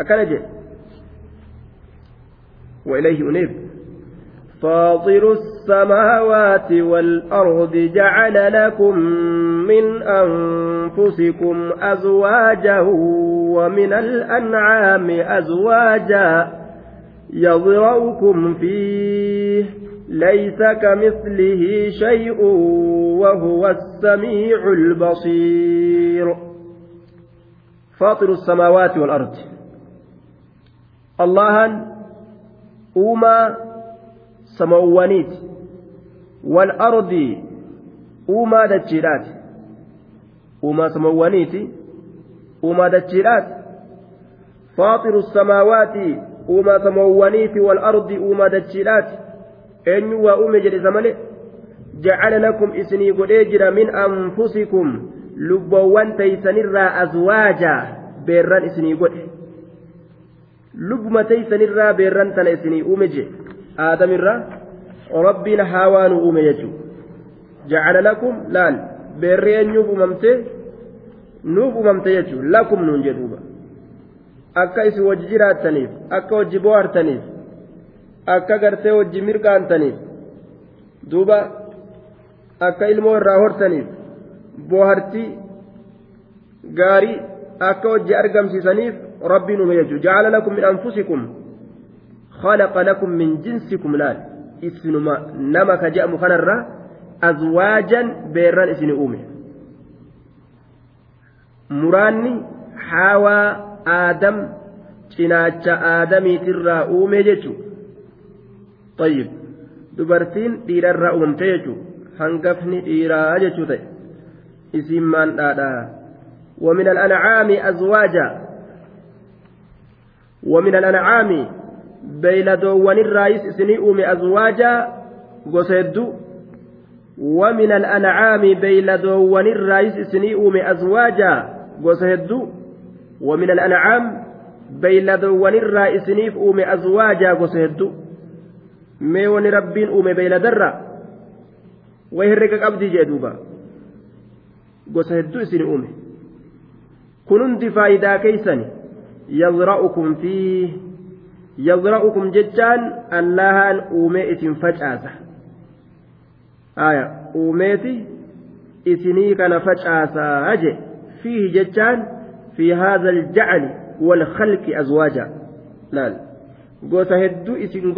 Speaker 1: akkana jedhe وإليه أنيب فاطر السماوات والأرض جعل لكم من أنفسكم أزواجا ومن الأنعام أزواجا يضرؤكم فيه ليس كمثله شيء وهو السميع البصير. فاطر السماوات والأرض. allahan uumaa samawwaniiti wal ardi uumaa dachiidhaati uumaa samawwaniiti uumaa dachiidhaati faaxiru samaawaati uumaa samawwaniiti wal ardi uumaa dachiidhaati eenyu waa uume jedhe isa malee jacala lakum isinii godhee jira min anfusikum lubboowwan teeysanirraa azwaajaa beerran isinii godhe lubbuma teeysanirraa beerran tana rabbiin haawaa nu uume jechuudha. Jacala lakum laal beerri eenyuuf uumamte nuuf uumamte jechuudha. Lakum nuun jedhuuba akka isin wajji jiraattaniif akka wajji bohaartaniif akka gartee wajji mirqaantaniif duuba akka ilmoo irraa hortaniif bohaartii gaarii akka wajji argamsiisaniif rabbiin uume jechuudha. Jacala lakum min anfusikum khalaqa lakum min jinsikum laal isinuma nama ka je'amu kanarra azwaajan beerran isini uume muraanni haawaa aadam cinaacha aadamiitirraa uume jechuudha طيب dubartiin dhiirarraa uumamte jechuudha hangafni dhiiraa jechuu ta'e isiin maan dhaadhaa ومن الأنعام أزواجا ومن الأنعام بيلدوان الرئيس سنيئوم أزواجا قصيدو. ومن الأنعام بيلدوان الرئيس سنيئوم أزواجا قصيدو. ومن الأنعام بيلدوان الرئيس سنيئوم أزواجا قصيدو. ميون ربين أوم بيلدرا ويهرق أبدي جدوبا قصيدو سنيئوم كننت فايدا كيسني يضرأكم فيه. يضرأكم ججان اللهان أومي إسن فجأة آية أوميتي إسني كان فجأة أجي فيه ججان في هذا الجعل والخلق أزواجا لا isin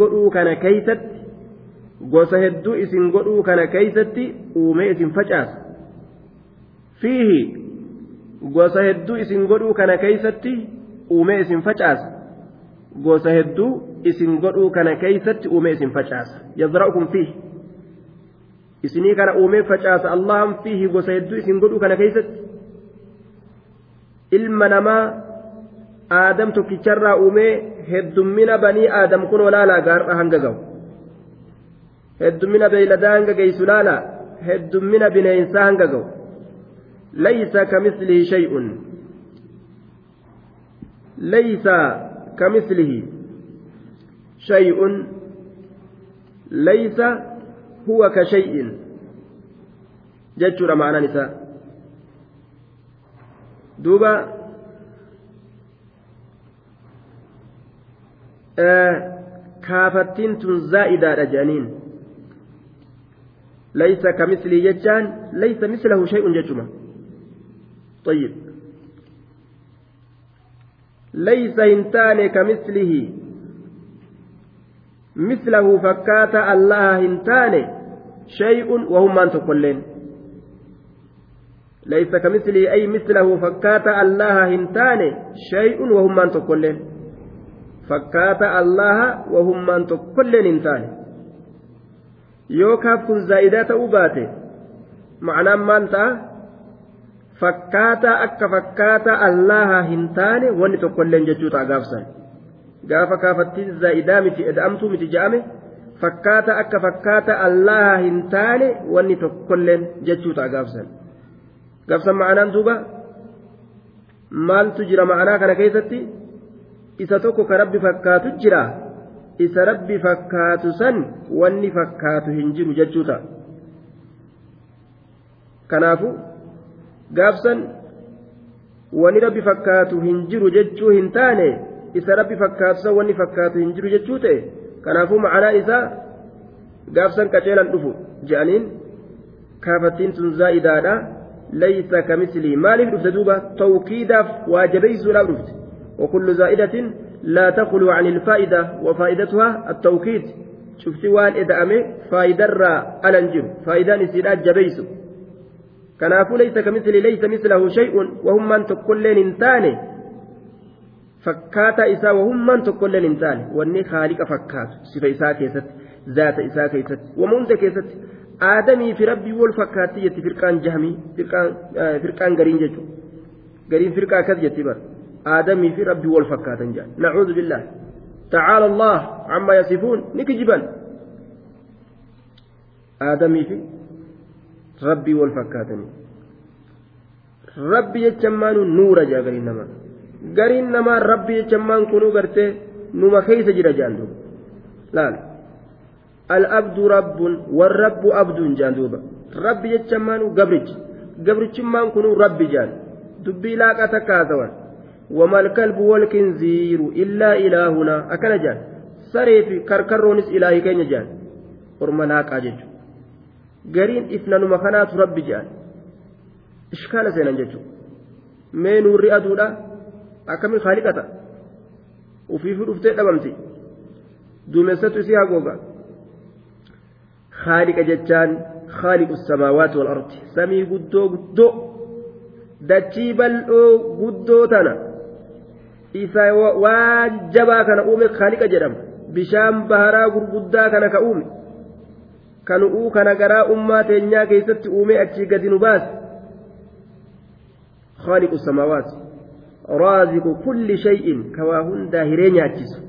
Speaker 1: godhuu kana keeysatti uumee isin facaasa fiihi gosa hedduu isin godhuu kana keeysatti uumee isin facaasa gosa hedduu isin godhuu kana keeysatti uumee isin facaasa yazra'ukum fiihi isinii kana uumee facaasa allahan fiihi gosa hedduu isin godhuu kana keeysatti ilma namaa aadam tokkicharraa uumee heddummina banii aadam kun olaalaa gaarra hanga gahu heddummina beeyladaa hanga geeysu laalaa heddummina bineensaa hanga gahu ليس كمثله شيء ليس كمثله شيء ليس هو كشيء. جتشر معنى نساء. دوبا آه كافتين زائدة رجانين. ليس كمثله جتان ليس مثله شيء جتشما طيب. Laysa hin taane kamislihi mislahu fakkaata allaha hin taane shay'un wahummaan tokkoilleen laysa kamislihi ay mislahu fakkaata allaha hin taane shay'un wahummaan tokkoilleen fakkaata allaha wahummaan tokkoilleen hin taane yoo kaaf kun zaa'idaa ta'uu baate ma'anaan maal ta'a fakkaataa akka fakkaataa allaha hin taane wanni tokkolleen jechuu ta'a gaafsan gaafa kaafattiin zaa'idaa miti eda'amtuu miti je'ame fakkaata akka fakkaata allaha hin taane wanni tokkolleen jechuu ta'a gaafsan gaafsan ma'anaan duuba maaltu jira ma'anaa kana keessatti isa tokko ka rabbi fakkaatu jira isa rabbi fakkaatu san wanni fakkaatu hin jiru jechuu ta'a kanaafu gaafsan wani rabbi fakkaatu hin jiru jechuu hin taane isa rabbi fakkaatu san wanni fakkaatu hin jiru jechuu ta'e kanaafuu ma'anaan isaa gaafsan qaceelan dhufu je'aniin kaafattiin tun zaa'idaadha laysa kamislii maaliif dhufte duuba tawkiidaaf waa jabeeysuudhaaf dhufte وكل زائدة لا تخلو عن الفائدة وفائدتها التوكيد شفتي وان إذا أمي فائدة را ألنجر فائدة نسيرات جبيسو kanaafuu laysa kamisli laysa mislahu shay'un wahummaan tokkolleen hin taane fakkaataa isaa wahummaan tokkolleen hin taane wanni haaliqa fakkaatu sifa isaa keessatti zaata isaa keessatti wama hunda keessatti aadamii fi rabbii wal fakkaatti jetti firqaan jahamii firqaan gariin jechuudha gariin firqaa akkas jetti bara aadamii fi rabbii wal fakkaatan jedha nacuudhu billah تعالى الله عما يصفون نكجبا آدمي في rabbii wal fakkaatanii rabbi jechammaanu nuura jaa gariin namaa gariin namaa rabbi jechammaan kunuu gartee numa keeysa jira jaan duuba laal al'abdu rabbun warrabbu abduun jaan duuba rabbi jechammaanu gabrichi gabrichummaan kunuu rabbi jaan dubbii laaqaa takka haasawan وما الكلب والكنزير إلا إلهنا أكن جان سريف كركرونس إلهي كين جان ورما لاقا جيجو gariin ifnanuma kanaatu rabbi jedhan ishkaala seenan jechuudha mee nuurri aduudha akkamiin haaliqata ufiifu dhuftee dhabamti duumessatu isii hagooga haaliqa jechaan haaliqu samaawaati wal ardi samii guddoo guddoo dachii bal'oo guddoo tana isa waan jabaa kana uume haaliqa jedhama bishaan baharaa gurguddaa kana ka uume kan uu kana garaa ummaa teenyaa keessatti uumee achii gadi nu baase. خالق السماوات رازق كل شيء كوا هندا هيرينيا أجيسو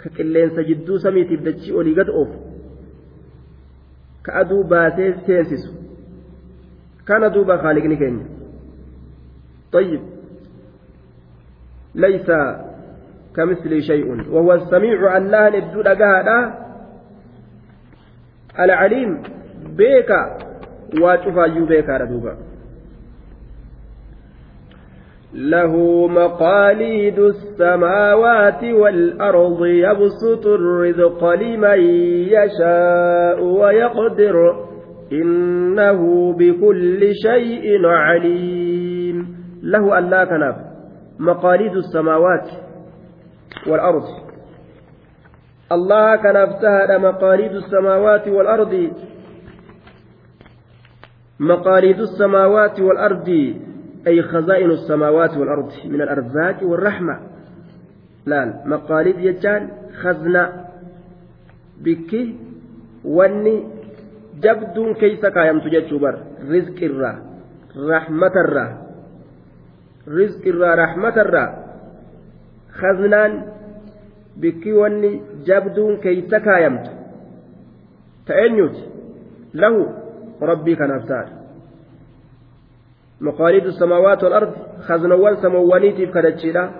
Speaker 1: كقلين سجدو سميتي بدتشي أولي قد أوف كأدو باسيس سينسسو كان دوبا خالقني كينيا طيب ليس كمثل شيء وهو السميع الله ندو دغادا العليم بيكا واشوفا يو بيكا دوبا له مقاليد السماوات والأرض يبسط الرزق لمن يشاء ويقدر. إنه بكل شيء عليم. له ألا كنف مقاليد السماوات والأرض. الله كنفتها مقاليد السماوات والأرض. مقاليد السماوات والأرض أي خزائن السماوات والأرض من الأرزاق والرحمة. لا مقاليد يجان خزنة. بك واني جبد كيس قايم تجتبر رزق الرا. رحمة الرا. رزق الرا رحمة الرا. خزنان بك واني جبد كيس قايمت تأنيت له ربي كان أفتار مقاليد السماوات والأرض خزنوان سموانيتي كدتشيدا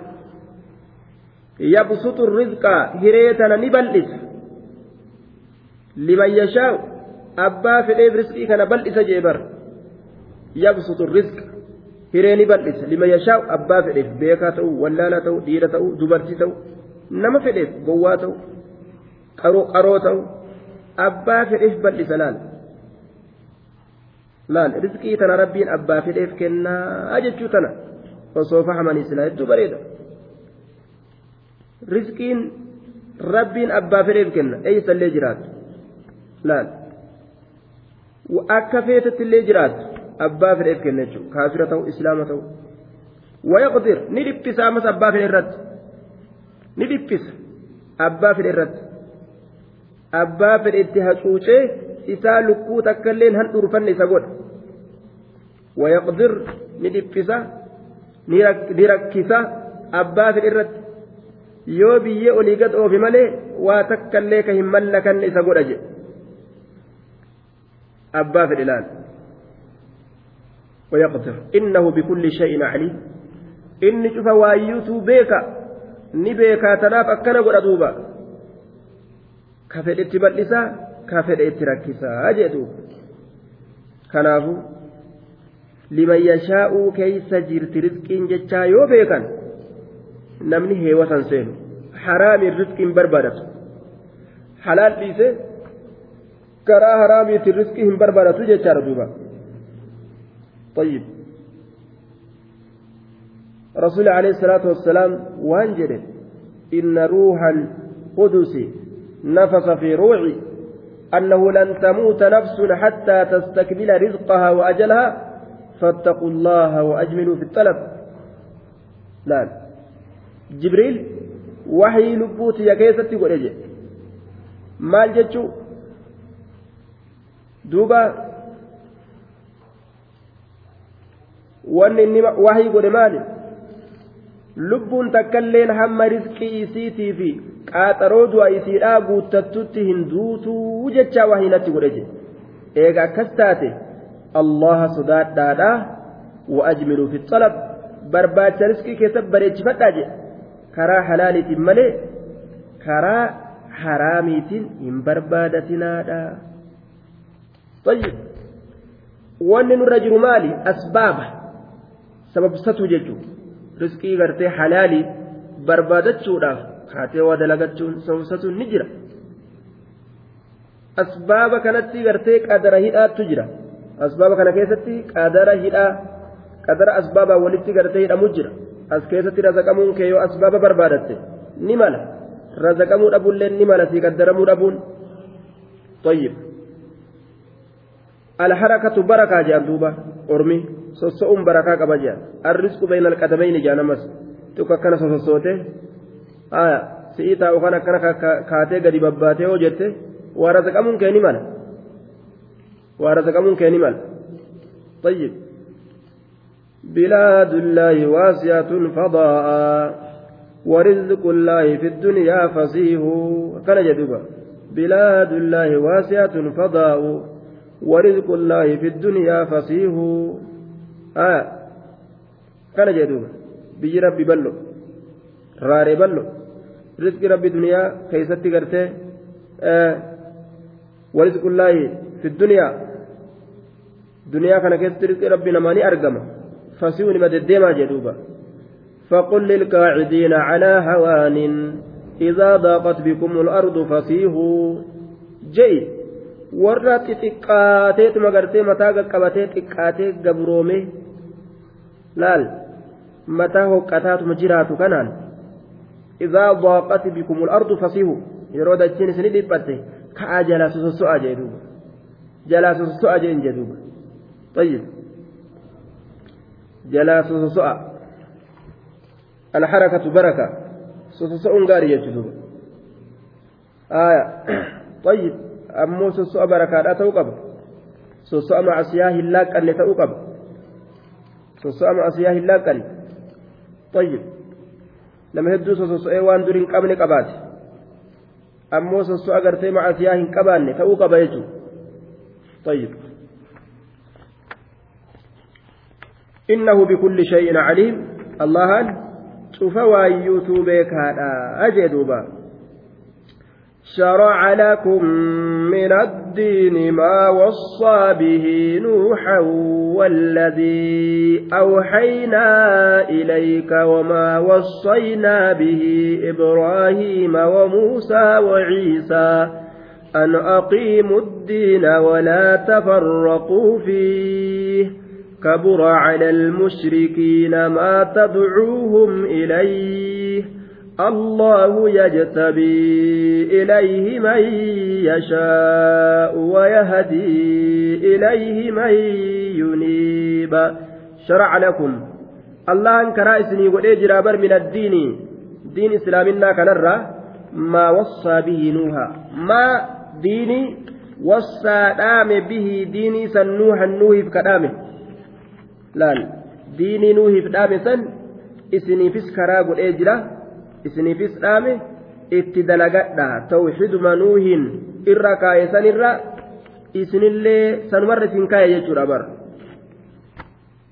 Speaker 1: يبسط الرزق هريتنا نبلس لمن يشاء أبا في الإيب رزقي كان بلس جيبر يبسط الرزق هريني بلس لمن يشاء أبا في الإيب بيكا تو ولالا تو ديرة تو دبرتي تو قوة تو قرو قرو تو أبا في الإيب بلس لال laal rizqii tana rabbiin abbaa fedheef kennaa jechuu tana osoo fahamanii silaa hedduu bareeda rizqiin rabbiin abbaa fedheef kenna eeysallee jiraatu laal akka feetetti illee jiraatu abbaa fedheef kenna jechuudha kaafira ta'u islaama ta'u wayaqdir ni dhiphisa ammas abbaa fedhe irratti ni dhiphisa abbaa fedhe irratti abbaa fedhe itti hacuucee isaa lukkuu takka illee han dhurfanne isa godha wayaqdir ni dhiphisa ni rakkisa abbaa fedhe irratti yoo biyyee olii gad oofi malee waa takka illee ka hin mallakanne isa godha jedhe abbaa fedhe laal ويقدر إنه بكل شيء عليم إني شوف وايوتو بيكا ni beekaa tanaaf akkana godha duuba ka fedhe itti bal'isaa ka fedhe itti rakkisaa jedhu kanaafu liman yashaa'uu keeysa jirti rizqiin jechaa yoo beekan namni heewatan seenu haraamiin rizqiin barbaadatu halaal dhiise karaa haraamiitiin rizqii hin barbaadatu jechaadha duuba طيب رسول عليه الصلاة والسلام وانجل إن روح القدس نفس في روعي أنه لن تموت نفس حتى تستكمل رزقها وأجلها فاتقوا الله وأجملوا في الطلب. لا. جبريل وحي لبوت يا كيستي قل maal jechuu duuba wanni inni wahii godhe lubbuun takkailleen hamma rizqii isiitii fi qaaxaroo du'a isiidhaa guuttattutti hin duutuu jechaa waa hinatti godheje eega akkas taate allaha sodaadhaadha wa'ajmiluu fi xalab barbaacha rizqii keessatti bareechifadhaa jedhe karaa halaaliitiin malee karaa haraamiitiin hin barbaadatinadha wanni nurra jiru maali? Asbaaba sababsatuu jechuudha riskii gartee halaalii barbaadachuudhaaf kaatee waa dalagachuun sababsatuun ni jira asbaaba kanatti gartee qadara hidhaattu jira asbaaba kana keessatti qadara hidhaa qadara asbaabaa walitti gartee hidhamu jira as keessatti razaqamuun kee yoo asbaaba barbaadatte ni mala razaqamuu dhabuullee ni mala sii qaddaramuu dhabuun طيب الحركة بركة جان دوبا سوسوم بركة قبا جان الرزق بين القدمين جان مس تكا كان سوسوته آية سيئتا وكان كان كاتي قد بباته وجدته ورزقمون كيني مال ورزقمون كيني مال طيب بلاد الله واسعة فضاء ورزق الله في الدنيا فصيح كان جدوبا بلاد الله واسعة فضاء ورزق آه. كان جدوبا بيجي ربي بلو. راري بلو. رزق ربي الدنيا كيستي قرتي آه. ورزق الله في الدنيا. دنيا كان كيستي رزق ربي نماني أرقم فصيح نمد الديما جدوبا فقل للقاعدين على هوان إذا ضاقت بكم الأرض فصيحوا جئ warra xixiqqaateetuma gartee mataa qaqqabatee xiqqaatee gabroome laal mataa hoqqataatuma jiraatu kanaan idaa daaqat bikum ardu fasihu yeroo dachiin isini dhiphatte ka'aa jalaa sososo'a jee duuba jalaa sososo'a jeen jee duuba طيب jalaa sososo'a الحركة بركة sososo'uun gaarii jechuudha آية طيب ammoo sosso'a barakaadhaa ta'uu qaba sosso'a macasiyaa hin laaqqanne ta'uu qaba macasiyaa hin laaqqanne طيب sososo'ee waan dur hin qabne qabaate ammoo sosso'a gartee macasiyaa hin qabaanne ta'uu qaba jechuudha طيب إنه بكل شيء عليم الله شوف وايوتو بيكادا أجدوبا شرع لكم من الدين ما وصى به نوحا والذي أوحينا إليك وما وصينا به إبراهيم وموسى وعيسى أن أقيموا الدين ولا تفرقوا فيه كبر على المشركين ما تدعوهم إليه الله يجتبي إليه من يشاء ويهدي إليه من ينيب. شرع لكم. الله أنكر إسني والإجرابر من الدين. دين إسلامنا كنرى. ما وصى به نوها ما ديني وصى دام به ديني سنوها نوهف كدامه لا ديني نوهف دام سن إسني فيس كرا والإجرابر isiniifis dhaame itti dalagadha. Tawxiiduma nuuhin irra kaaye sanirra isinillee sanumarra isin kaaye jechuudha bar.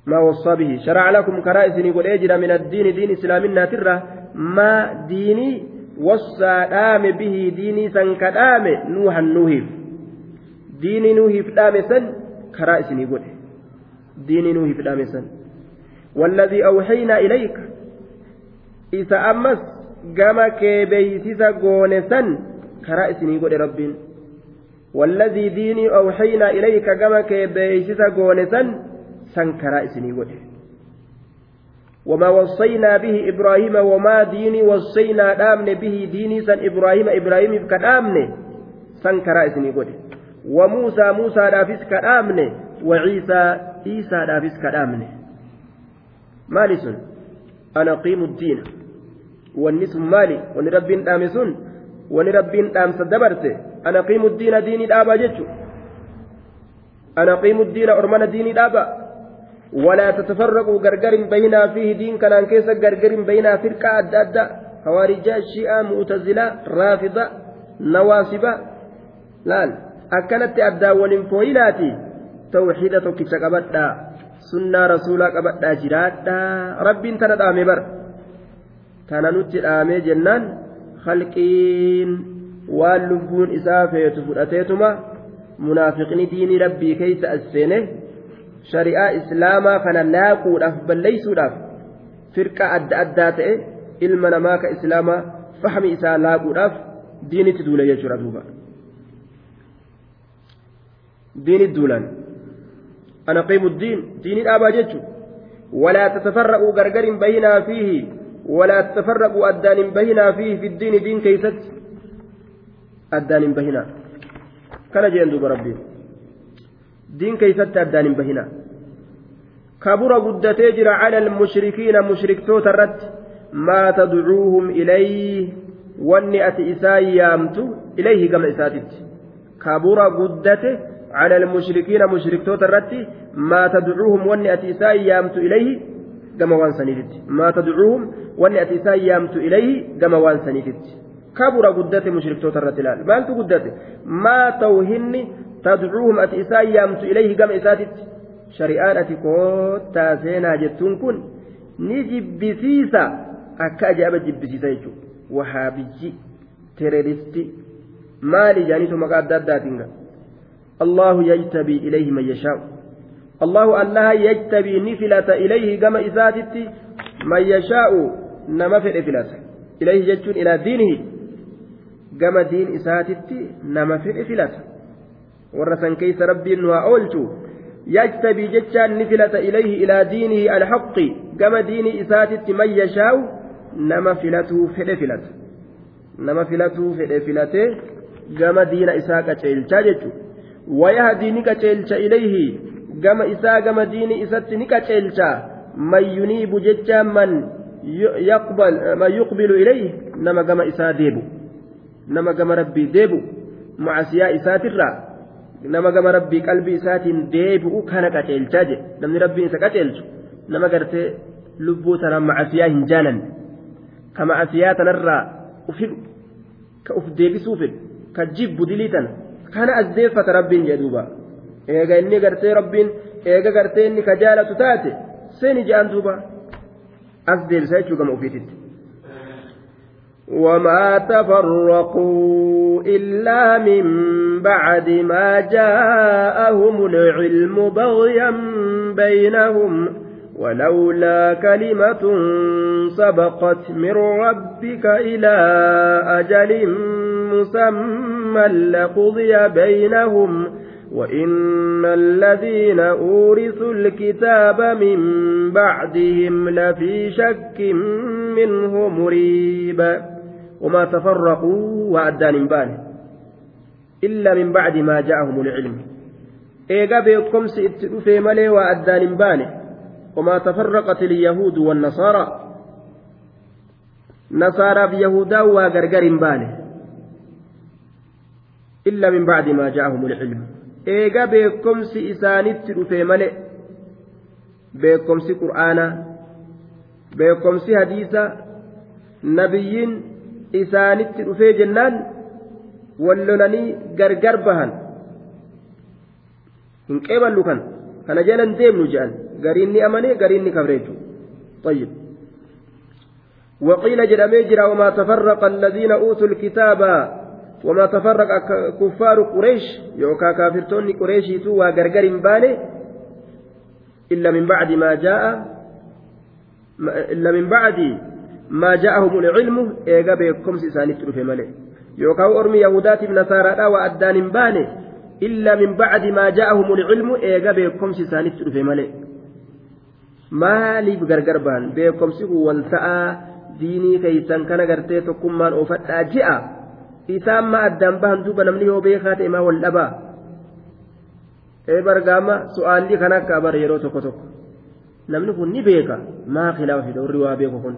Speaker 1: ما وصى به شرع لكم كرائس قل اجر من الدين دين اسلامنا ترى ما ديني وصى دام به ديني سن كدام نوح نوهف ديني نوهف دام سن كرائس قل ديني نوهف دام سن والذي أوحينا إليك إذا أمس gama kee beeysisa goone san karaa isinii godhe rabbiin. والذي ديني أوحينا إليك كما كيبيسس غونسا سنكرا إسني وجه وما وصينا به إبراهيم وما ديني وصينا دامن به ديني سن إبراهيم إبراهيم كدامن سنكرا إسني وجه وموسى موسى دافس كدامن وعيسى عيسى دافس كدامن مالس أنا قيم الدين wanni sun maali wanni rabbiin dhaame sun wanni rabbiin dhaamsa dabarte ana qiimu diina diinii dhaabaa jechu ana qiimu diina ormana diinii dhaabaa walaa tatafarraquu gargarin bahinaa fiihi diin kanaan keessa gargarin bahinaa firqaa adda addaa hawaarijaa shi'aa mu'tazilaa raafida nawaasiba laal akkanatti addaan waliin fooyinaati tawxiida tokkicha qabadhaa sunnaa rasuulaa qabadhaa jiraadhaa rabbiin tana nutti dhaamee jennaan halqiin waan lubbuun isaa feetu fudhateetuma munaafiqni diinii rabbii keeysa as seene shari'aa islaamaa kana laaquudhaaf balleeysuudhaaf firqa adda addaa ta'e ilma namaa ka islaamaa fahmi isaa laaquudhaaf diinitti duule jechuudha duuba diinit duulan ana qiimu diin diinii dhaabaa jechu walaa tatafarra'uu gargarin bayinaa fiihi ولا تفرقوا أدان بهنا فيه في الدين دين كيست؟ أدان بهنا. كان جين دوب ربي. دين كيست أدان بهنا. كبر قد تجرى على المشركين مشرك توترت ما تدعوهم إليه؟ ati isaa yaamtu ilayhi gama isaatitti kabura guddate على المشركين مشركتوت الرتي ما تدعوهم وني أتي إساء يامت إليه؟ Gama waan saniititti maa tadcuuhum wanni ati isaan yaamtu ilayhi gama waan saniititti kabura guddate mushriktoota irratti ilaal maaltu guddate maa tawhinni tadcuuhum ati isaan yaamtu ilayhi gama isaatitti shari'aan ati koottaa seenaa jettuun kun ni jibbisiisa akka ajaa'iba jibbisiisa jechuudha wahaabiyyi tereeristi maali jaaniitu maqaa adda addaatiin allahu yajtabii ilayhi man yashaa'u الله الله يجتبي نفلة إليه كما إساتت من يشاء نما في فلة إليه جتون إلى دينه كما دين إساتت نما في فلة ورسن كيس ربي نها أولتو يجتبي جتان نفلة إليه إلى دينه الحق كما دين إساتت من يشاء نما فلته في فلة نما فلته في فلته كما دين إساك تشيلتا ويهدي نكتشيلتا إليه gama isaa gama diini isatti ni qaceelcha. Man yuniibu jecha man yuqbilu ilayhi nama gama isaa deebu. Nama gama rabbii deebu. Macasiyaa isaatirraa nama gama rabbii qalbii isaatiin deebi'u kana qaceelchaa jedhe namni rabbiin isa qaceelchu nama gartee lubbuu tana macasiyaa hin jaalanne ka macasiyaa tanarraa ufidhu ka uf deebisuu fedhu ka jibbu dilii tana kana as deeffata rabbiin jedhuuba eega inni gartee rabbiin eega gartee inni ka jaalatu taate seeni je'an duuba as deebisa jechuu gama ofiititti. وما تفرقوا إلا من بعد ما جاءهم العلم بغيا بينهم ولولا كلمة سبقت من ربك إلى أجل مسمى لقضي بينهم وإن الذين أورثوا الكتاب من بعدهم لفي شك منه مريب وما تفرقوا وأدان بان إلا من بعد ما جاءهم العلم. إيقا بيكم سئت في ملي وأدان بان وما تفرقت اليهود والنصارى. نصارى بيهودا وغرغر بان إلا من بعد ما جاءهم العلم. Eega beekomsi isaanitti dhufe male beekomsi qur'aanaa beekomsi hadiisa nabiyyiin isaanitti dhufee jennaan wallolanii gargar bahan hin qeeballu kan kana jalan deemnu jedhan gariin ni amane gariin ni kabreechu طيب وقيل جرمي جرا وما تفرق الذين أوتوا الكتاب وما تفرق كفار قريش يوكا كافرتوني قريش تو وغرغر باني إلا من بعد ما جاء إلا من بعد ما جاءهم العلم إيغا بيكم سيساني تروفي مالي يوكا أرمي يهودات نصارى وأدان باني إلا من بعد ما جاءهم العلم إيغا بيكم سيساني تروفي مالي maaliif gargar baan beekomsi kun wal ta'a diinii keeysan kana gartee tokkummaan oofadhaa ji'a isaan ma addaan bahan duuba namni yoo beekaa ta'e maa wal dhabaa? Ee bargaama su'aalli kan akka abar yeroo tokko tokko. Namni kun ni beeka. Maa khilaafa fida warri waa beeku kun.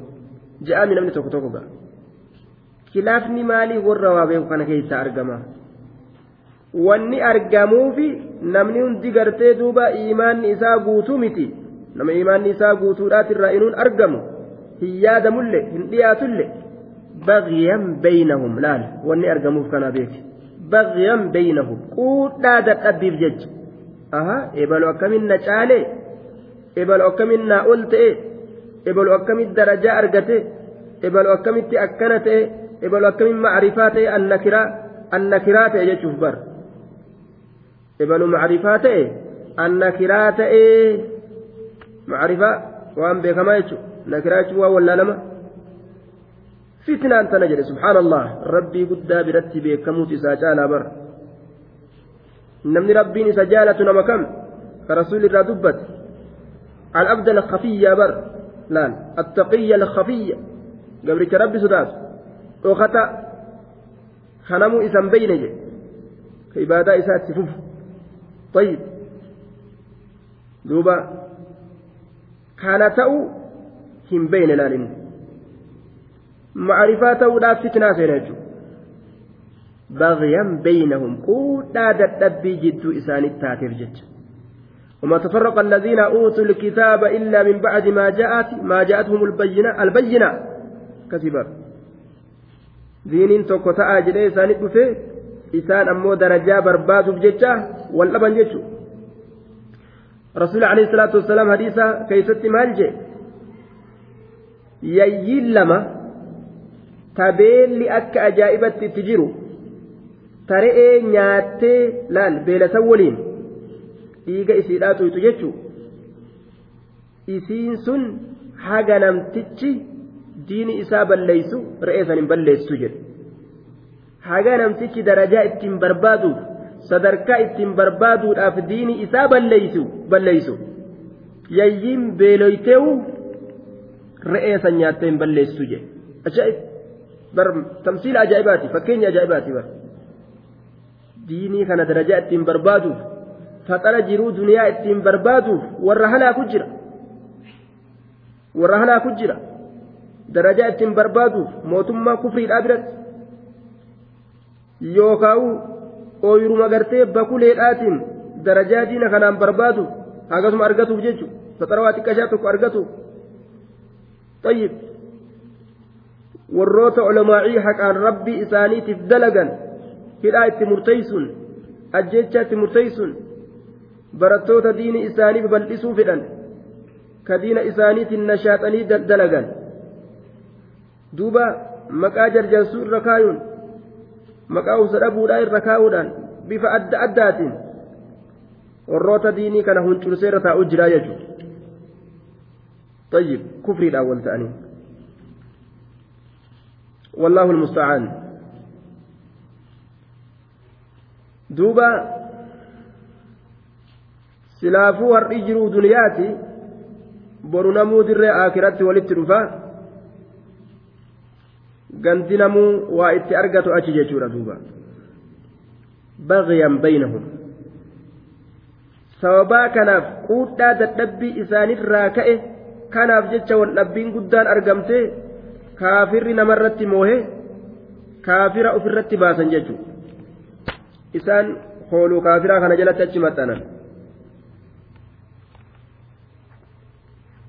Speaker 1: Je'aami namni tokko tokko ga'a. Khilaafni maalii warra waa beeku kana keessaa argama? Wanni argamuufi namni hundi gartee duuba imaanni isaa guutuu miti? Nama imaanni isaa guutuudhaatirraa inuun argamu? Hin yaadamullee hin dhiyaatullee. بغيا بينهم. لال وأني ارقموف كان بيك بغيا بينهم. قودا دقبيف جج. أها إبلو اكمن نچاله إبلو اكمن نأولت. إيه ابلو اكمن درجة ارقته إبلو اكمن تأكنته إبلو اكمن معرفاته النكرة النكرات يجوف بر إبلو معرفاته النكرات إيه معرفة. وان بكما يجو. نكرات ولا لما؟ Fitnaan tana jedhe subhaanallah rabbii guddaa biratti beekamuutu isaa caalaa bar namni rabbiin isa jaalatu nama kam ka rasuuli irraa dubbate العبد الخفي بر لا التقي الخفي قبل ربي سدات وخطأ خنمو إسم بينجي كإبادة إسات سفوف طيب دوبا كان تأو هم بين لالين macrifaa ta'uudhaaf fitnaa seena jechuudha baghyan baynahum quudhaa dadhabbii jidduu isaanitti taateef وما تفرق الذين أوتوا الكتاب إلا من بعد ما جاءت ما جاءتهم البينة البينة. كسبر. دين توكو تأجل إسان بفي إسان أمو درجة برباد بججة والأبن ججو رسول عليه الصلاة والسلام حديثا كيست مالجي. ييل ta beelli akka ajaa'ibatti itti jiru ta re'ee nyaattee laal beelasan waliin. Dhiiga isiidhaa tuytu jechuu isiin sun haga namtichi diini isaa balleeysu re'ee san hin balleessu jedhe haga namtichi darajaa ittiin barbaadu sadarkaa ittiin barbaaduudhaaf diini isaa balleeysu balleeysu yayyiin beeloyteewu re'ee san nyaattee hin balleessu jedhe ajaa'ib bar tamsiila ajaa'ibaati fakkeenya ajaa'ibaati bar diinii kana darajaa ittiin barbaaduuf faxara jiruu duniyaa ittiin barbaaduuf warra halaaku jira warra halaaku jira darajaa ittiin barbaaduuf mootummaa kufriidhaa biratti yookaan ooyiruma gartee bakuleedhaatiin darajaa diina kanaan barbaadu akkasuma argatuuf jechuudha faxara waa xiqqashaa tokko argatuuf طيب warroota olamaa'ii haqaan rabbii isaaniitiif dalagan hidhaa itti murteeysuun ajjecha itti murteeysuun barattoota diini isaanii babal'isuu fedhan ka diina isaaniitiin nashaaxanii dalagan duuba maqaa jarjarsuu irra kaayuun maqaa usa dhabuudhaa irra kaa'uudhaan bifa adda addaatiin warroota diinii kana huncursee irra taa'uu jiraa jechuudha. طيب كفري الأول تأني والله المستعان دوبا silaafuu har'i jiruu duniyaati boru namuu dirree akiratti walitti dhufa ganti namuu waa itti argatu achi jechuudha duuba bagyan baynahum sababaa kanaaf quudhaa dadhabbii isaanirraa ka'e kanaaf jecha wal dhabbiin guddaan argamte kaafirri namarratti moohe kaafira ofirratti baasan jechuudha isaan hooluu kaafiraa kana jalatti achi maxxanan.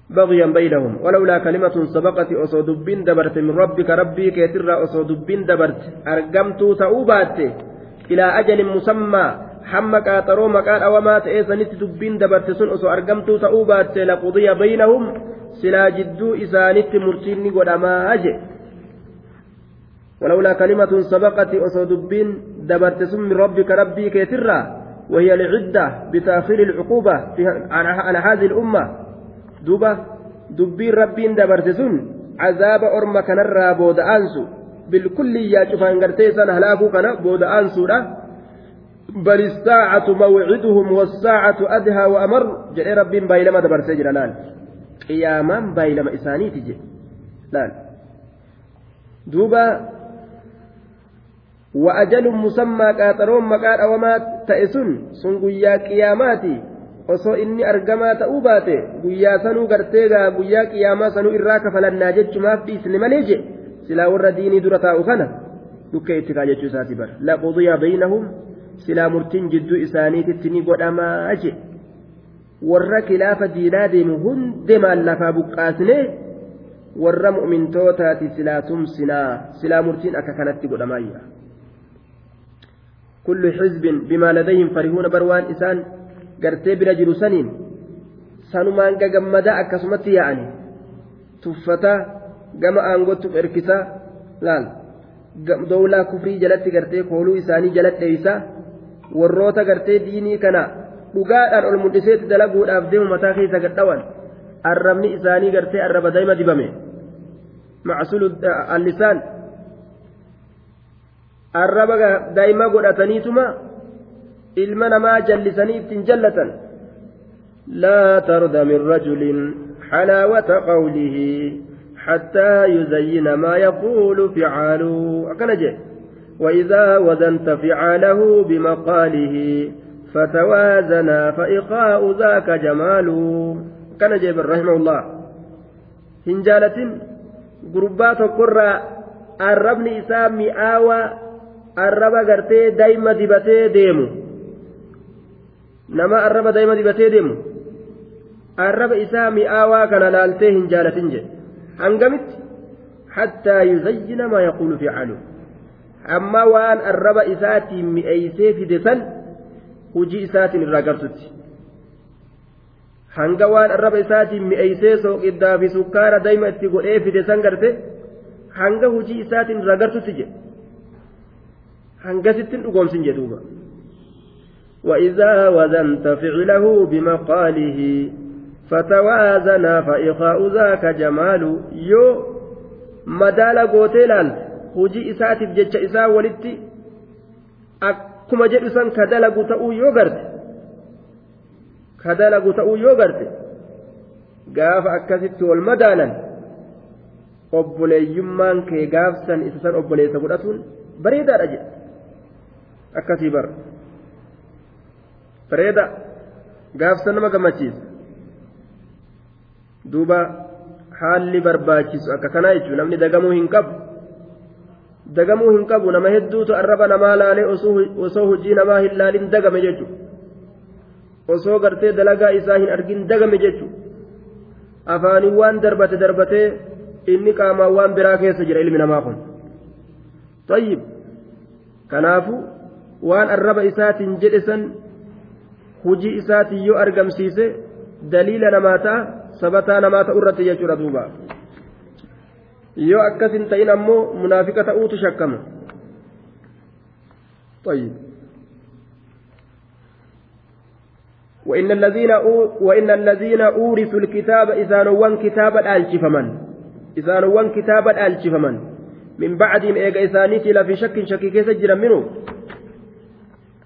Speaker 1: بغيا بينهم ولولا كلمة سبقت أصو دبين دبرت من ربك ربي كيتر أصو دبين دبرت أرقمت تأوبات إلى أجل مسمى حمى قاطرو مكان أو ما تأيسنت دبين دبرت سن أصو أرقمت تأوبات لقضي بينهم سلا جدو إسانت مرتيني قدما أجي ولولا كلمة سبقت أصو دبين دبرت سن من ربك ربي كيتر وهي لعدة بتأخير العقوبة على هذه الأمة duuba dubbiin rabbiin dabarte sun cazaaba orma kanarraa booda'aansu bilkulliyyaa cufaan gartee san halaakuu kana booda'aansuudha. بل الساعة موعدهم والساعة أدهى وأمر جاء ربي بايلما دبرسي qiyaamaan baay'ilama isaaniiti jedhe duuba wa'ajaluun musammaa qaaxaroon maqaa dhawamaa ta'e sun sun guyyaa qiyaamaati. Osoo inni argamaa ta'uu baate guyyaa sanuu gartee gaa guyyaa qiyaamaa sanuu irraa kafalannaa jechumaaf dhiisne malee jedhe silaa warra diinii dura taa'u kana dhukkee itti kaa jechuu isaati bara. Laquudiyaa baynahum silaa murtiin jidduu isaaniititti ni godhamaa jedhe warra kilaafa diinaa deemu hundee maallafaa buqqaasne warra mu'mintootaati silaa tumsinaa silaa murtiin akka kanatti godhamaayya kullu xizbin bimaa ladayhim farihuuna barwaan isaan gartee bira jiru saniin sanumaan gagammadaa akkasumatti yaa'ani tuffata gama aangottuuf erkisa laal dowlaa kufrii jalatti gartee kooluu isaanii jala dheeysa warroota gartee diinii kana dhugaadhaan ol mul'iseetti dalaguudhaaf deemu mataa keessa gadhawan arrabni isaanii gartee arraba daa'ima dibame macsulu allisaan arraba daa'ima godhataniituma ilma namaa jallisanii ittiin jallatan laa tarda min rajulin xalaawata qawlihi حتى يزين ما يقول فعاله أكنجه وإذا وزنت فعاله بمقاله فتوازنا فإخاء ذاك جمال كنجه رحمه الله هنجالة قربات قرى الربن إسام مئاوى الرب قرتي دايما دبتي ديمو nama arraba daa'ima dibatee deemu arraba isaa mi'aawaa kana laaltee hin jaalatin jedhe hangamitti hattaa yuzayyina maa yaquulu ficalu amma waan arraba isaatiin mi'eeysee fide san hujii isaatiin irraa gartutti hanga waan arraba isaatiin mi'eeysee sooqiddaa fi sukkaara daa'ima itti godhee fide san garte hanga hujii isaatiin irraa gartutti jedhe hangasittin dhugoomsin jedhuuba وإذا وزنت فعله بمقاله فتوازنا فإخاء ذاك جمال يو مدال قوتيلال هجي إساتف جتش إسا ولدتي akkuma jedhu san ka dalagu ta'uu yoo garte ka dalagu ta'uu yoo garte gaafa akkasitti wal madaalan obboleeyyummaan kee gaafsan isa san obboleessa godhatuun bareedaadha jedhe akkasii bara bareeda gaafsan nama gammachiisa duuba haalli barbaachisu akka kanaa jechuun namni dagamuu hin qabu dagamuu hin qabu nama hedduutu arraba namaa laalee osoo hojii namaa hin laalin dagame jechuudha osoo gartee dalagaa isaa hin argin dagame jechuudha afaaniin waan darbate darbatee inni qaamaan waan biraa keessa jira ilmi namaa kun tayyib kanaafu waan arraba isaatiin jedhe san hujii isaatiin yoo argamsiise daliila namaa ta'a sabataa namaa ta'u irratti jechuudha duuba yoo akkas hin ta'in ammoo munaafiqa ta'uutu shakkama. طيب وإن الذين وإن الذين أورثوا الكتاب إذا نوان كتابا ألشفمن إذا نوان كتابا ألشفمن من بعدهم إيجا إسانيتي لا في شك شك كيس جرا منه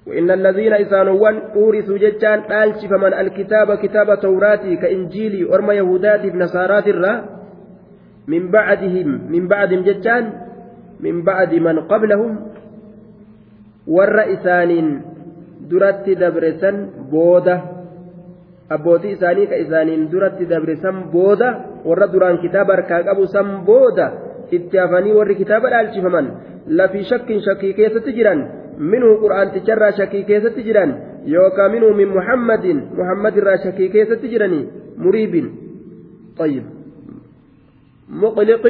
Speaker 1: وإن الذين إسانوان أورثوا جتان آلش فمن الكتاب كتاب توراتي كإنجيلي ورم يهودات بنصارات الرا من بعدهم من بعدهم جتان من بعد من قبلهم ور إسانين درت دبرسا بودة dabre san booda warra duraan kitaaba harkaa qabu san booda itti hafanii warri kitaaba dhaalchifaman lafii shakkin shakkii keessatti jiran minhu qur'aanticharraa shakkii keessatti jiran yookaan minhu min muhammadin muhammadirraa shakkii keessatti jiranii muriibin طيب مقلق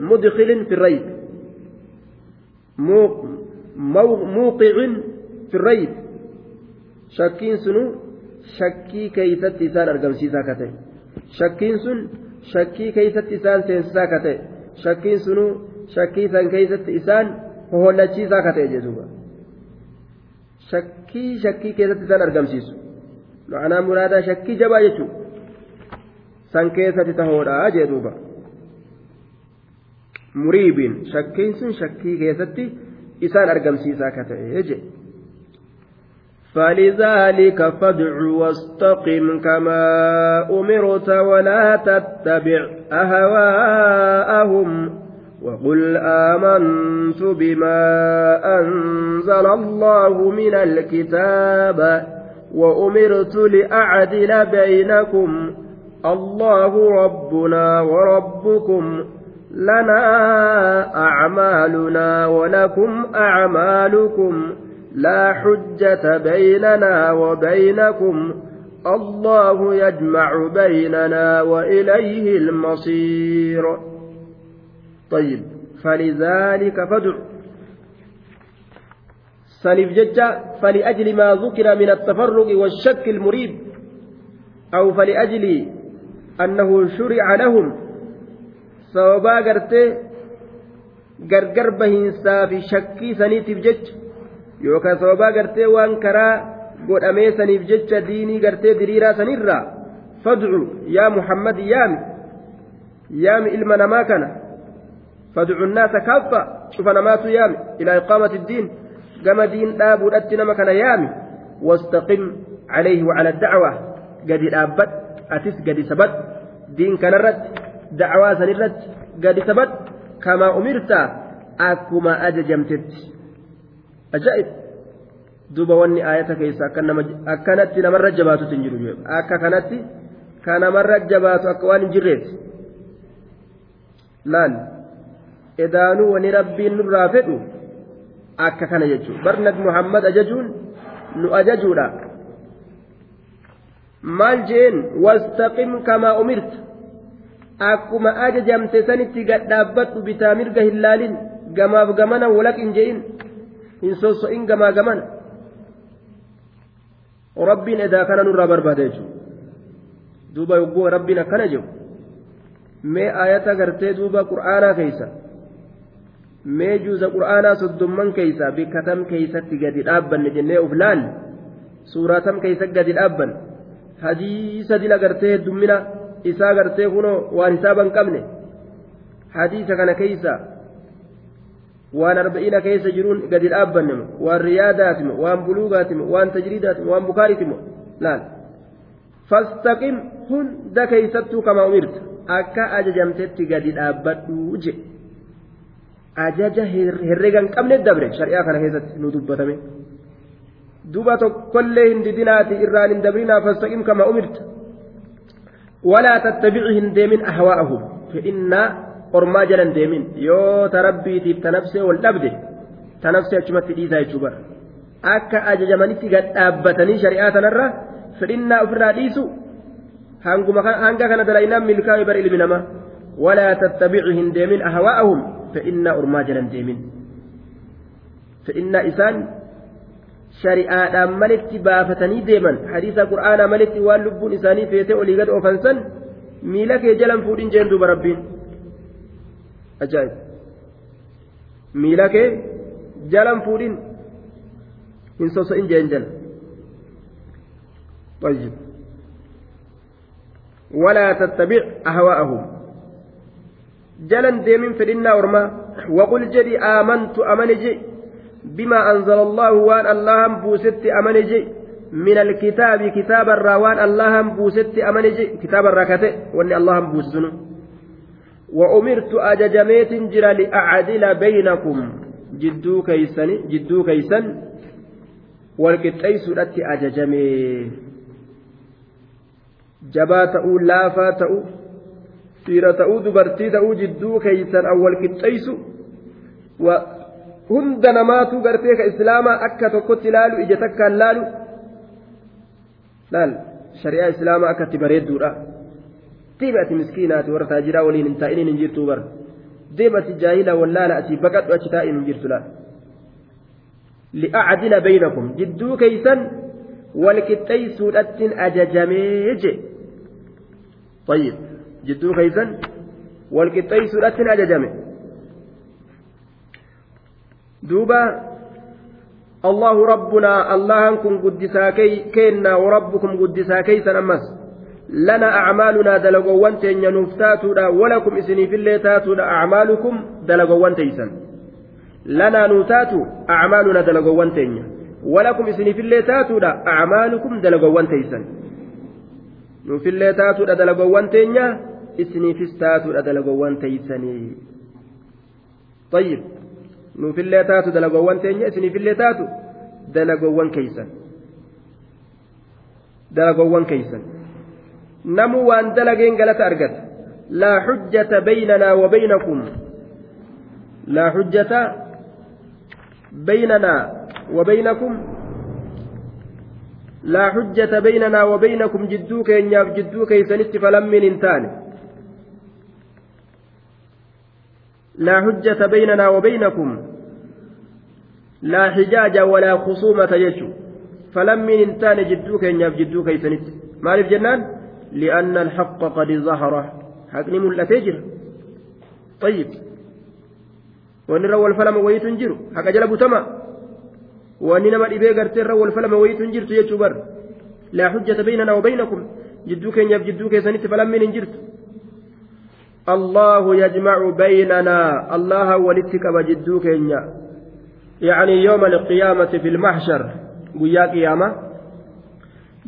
Speaker 1: مدخل في الريب موقع في الريب شاكين سنو argamsiisaa ka ta'e shakkiin sun shakkii keeysatti isaan seensisaa ka ta'e shakkiin sunuu shakkii san keeysatti isaan hohollachiisaa ka ta'e jechuudha shakkii shakkii keessatti isaan argamsiisu ma'anaa muraadaa shakkii jabaa jechuudha san keessatti tahoodhaa jedhuuba muriibiin shakkiin sun shakkii keessatti isaan argamsiisaa ka ta'e. فلذلك فادع واستقم كما أمرت ولا تتبع أهواءهم وقل آمنت بما أنزل الله من الكتاب وأمرت لأعدل بينكم الله ربنا وربكم لنا أعمالنا ولكم أعمالكم لا حجة بيننا وبينكم. الله يجمع بيننا وإليه المصير. طيب فلذلك فادع. سنف ججة فلأجل ما ذكر من التفرق والشك المريب أو فلأجل أنه شرع لهم سوابا قرتي gargar bahiinsaa fi shakkii saniitiif jecha yookaan sababaa gartee waan karaa godhamee saniif jecha diinii gartee diriiraa sanirraa fadcu yaa muhammad yaami yaami ilma namaa kana fadcu nnaasa kaffa cufa namaatu yaami ilaa iqaamati iddiin gama diin dhaabuudhatti nama kana yaami wastaqim calayhi wacala dacwa gadi dhaabbad atis gadi sabad diin kanarratti dacwaa sanirratti gadi sabad kamaa umirta akkuma ajajamtetti. Ajaa'ib. Duuba wanni aayata keessa akkanatti namarra jabaatutu hin jiru akka kanatti ka namarra jabaatu akka waan hin jirreeti laal edaanuu wani rabbiin nurraa fedhu akka kana jechuudha. Barnad muhammad ajajuun nu ajajuudha. Maal jeen? Wastaqim kamaa umirta akkuma ajajamte sanitti gadhaabbadhu bitaa mirga hin laalin gamaaf gamana walaq hin je'in hin sosso'in gamaa gaman. Rabbiin edaa kana nurraa barbaada jechuudha. Duuba yogguu rabbiin akkana jedhu mee ayata gartee duuba qur'aanaa keeysa? Mee juuza qur'aanaa soddomman keeysa? Bikka tam keeysatti gadi dhaabbanne jennee uf laal suuraa tam keeysa gadi dhaabban hadiisa dila gartee heddummina isaa gartee kunoo waan hisaaban qabne hadiisa kana keeysa waan arba'iina keessa jiruun gadi dhaabbannemu waan riyaadaatimo waan buluugaatimo waan tajriidaatimo waan bukaariitimo laal fastaqim hunda keeysattuu kama umirta akka ajajamtetti gadi dhaabbadhuu je ajaja herregan qabne dabre shari'aa kana keessatti nu dubbatame duba tokkollee hin didinaati irraan hin dabrinaa fastaqim kama umirta fedhinnaa ormaa jalan deemin yoo ta rabbiitiif ta nafsee wal dhabde ta nafsee achumatti dhiisaa jechuu bara akka ajajamanitti gad dhaabbatanii shari'aa tanarra fedhinnaa ofirraa dhiisu hanga kana dalaynaan milkaa'e bara ilmi namaa walaa tattabicu hin deemin ahwaa'ahum fedhinnaa ormaa jalan deemin fedhinnaa isaan shari'aadhaan malitti baafatanii deeman hadiisa qur'aanaa malitti waan lubbuun isaanii feetee olii gad ofansan miila kee jalan fuudhin jeen duuba rabbiin ajaa'ib miila kee jalan fuudhin hin soso'in jeen jala طيب ولا تتبع أهواءهم جلن ديمين فدنا ورما وقل جدي آمنت أمن جي بما أنزل الله وان اللهم بوست أمنجي من الكتاب كتاب الروان اللهم بوست أمنجي كتاب الركتة وان اللهم بوسنه وأمرت أججميت جرى لأعدل بينكم. جدو كيسن جدو كيسن. والكتئيس التي أججمي. jabaa ta'uu laafaa ta'uu dhiira ta'uu dubartii ta'uu jidduu keeysan awwal qixxeeysu hunda namaatu gartee ka islaamaa akka tokkotti ilaalu ija takkaan laalu laal shari'aa islaamaa akkatti bareedduudha deebati miskiinaati warra taajiraa waliin hin taa'iniin hin jirtuu bara deebati jaahila wallaala asii baqadhu achi taa'in hin jirtu laal li'acdila baynakum jidduu keeysan walqixxeeysuudhattin ajajamee je طيب جدو كيسا والقطيس أججمه الله كن قدسا كي كينا وربكم قدسا كيسا أمس لنا أعمالنا دلقوان تينيا نفتاتنا ولكم إسني في اللي تاتنا أعمالكم دلقوان تيسا لنا نتاتو أعمالنا دلقوان تينيا ولكم إسني في اللي تاتنا أعمالكم دلقوان تيسا نفلي تاتو دلقوان تينيا إسنيفس تاتو دلقوان تيسني طيب. Nuufillee taatu dalagowwan teenya isinifillee taatu dalagowwan keeysan dalagowwan keeysan namuu waan dalageen galata argata laa xujjata baynanaa wa baynakum laa xujjata baynanaa wa baynakum laa xujjata baynanaa wa baynakum jidduu keenyaaf jidduu keeysanitti falammiin hin taane laa xujjata baynanaa wa baynakum laa xijaaja walaa khusuumata jechu falammiin hin taane jidduu keenyaaf jidduu keeysanitti maaliif jennaan li'anna alxaqa qad zahara haqni mul'atee jira طيب wanni irra wal falama wayitu hin jiru haqa jala butama wanni nama dhibee gartee irra wal falama wayitu hin jirtu jechuu bar laa xujjata baynanaa wa baynakum jidduu keenyaaf jidduu keessanitti falammiin hin jirtu الله يجمع بيننا الله ولتكب جدو كينيا يعني يوم القيامة في المحشر ويا قيامة.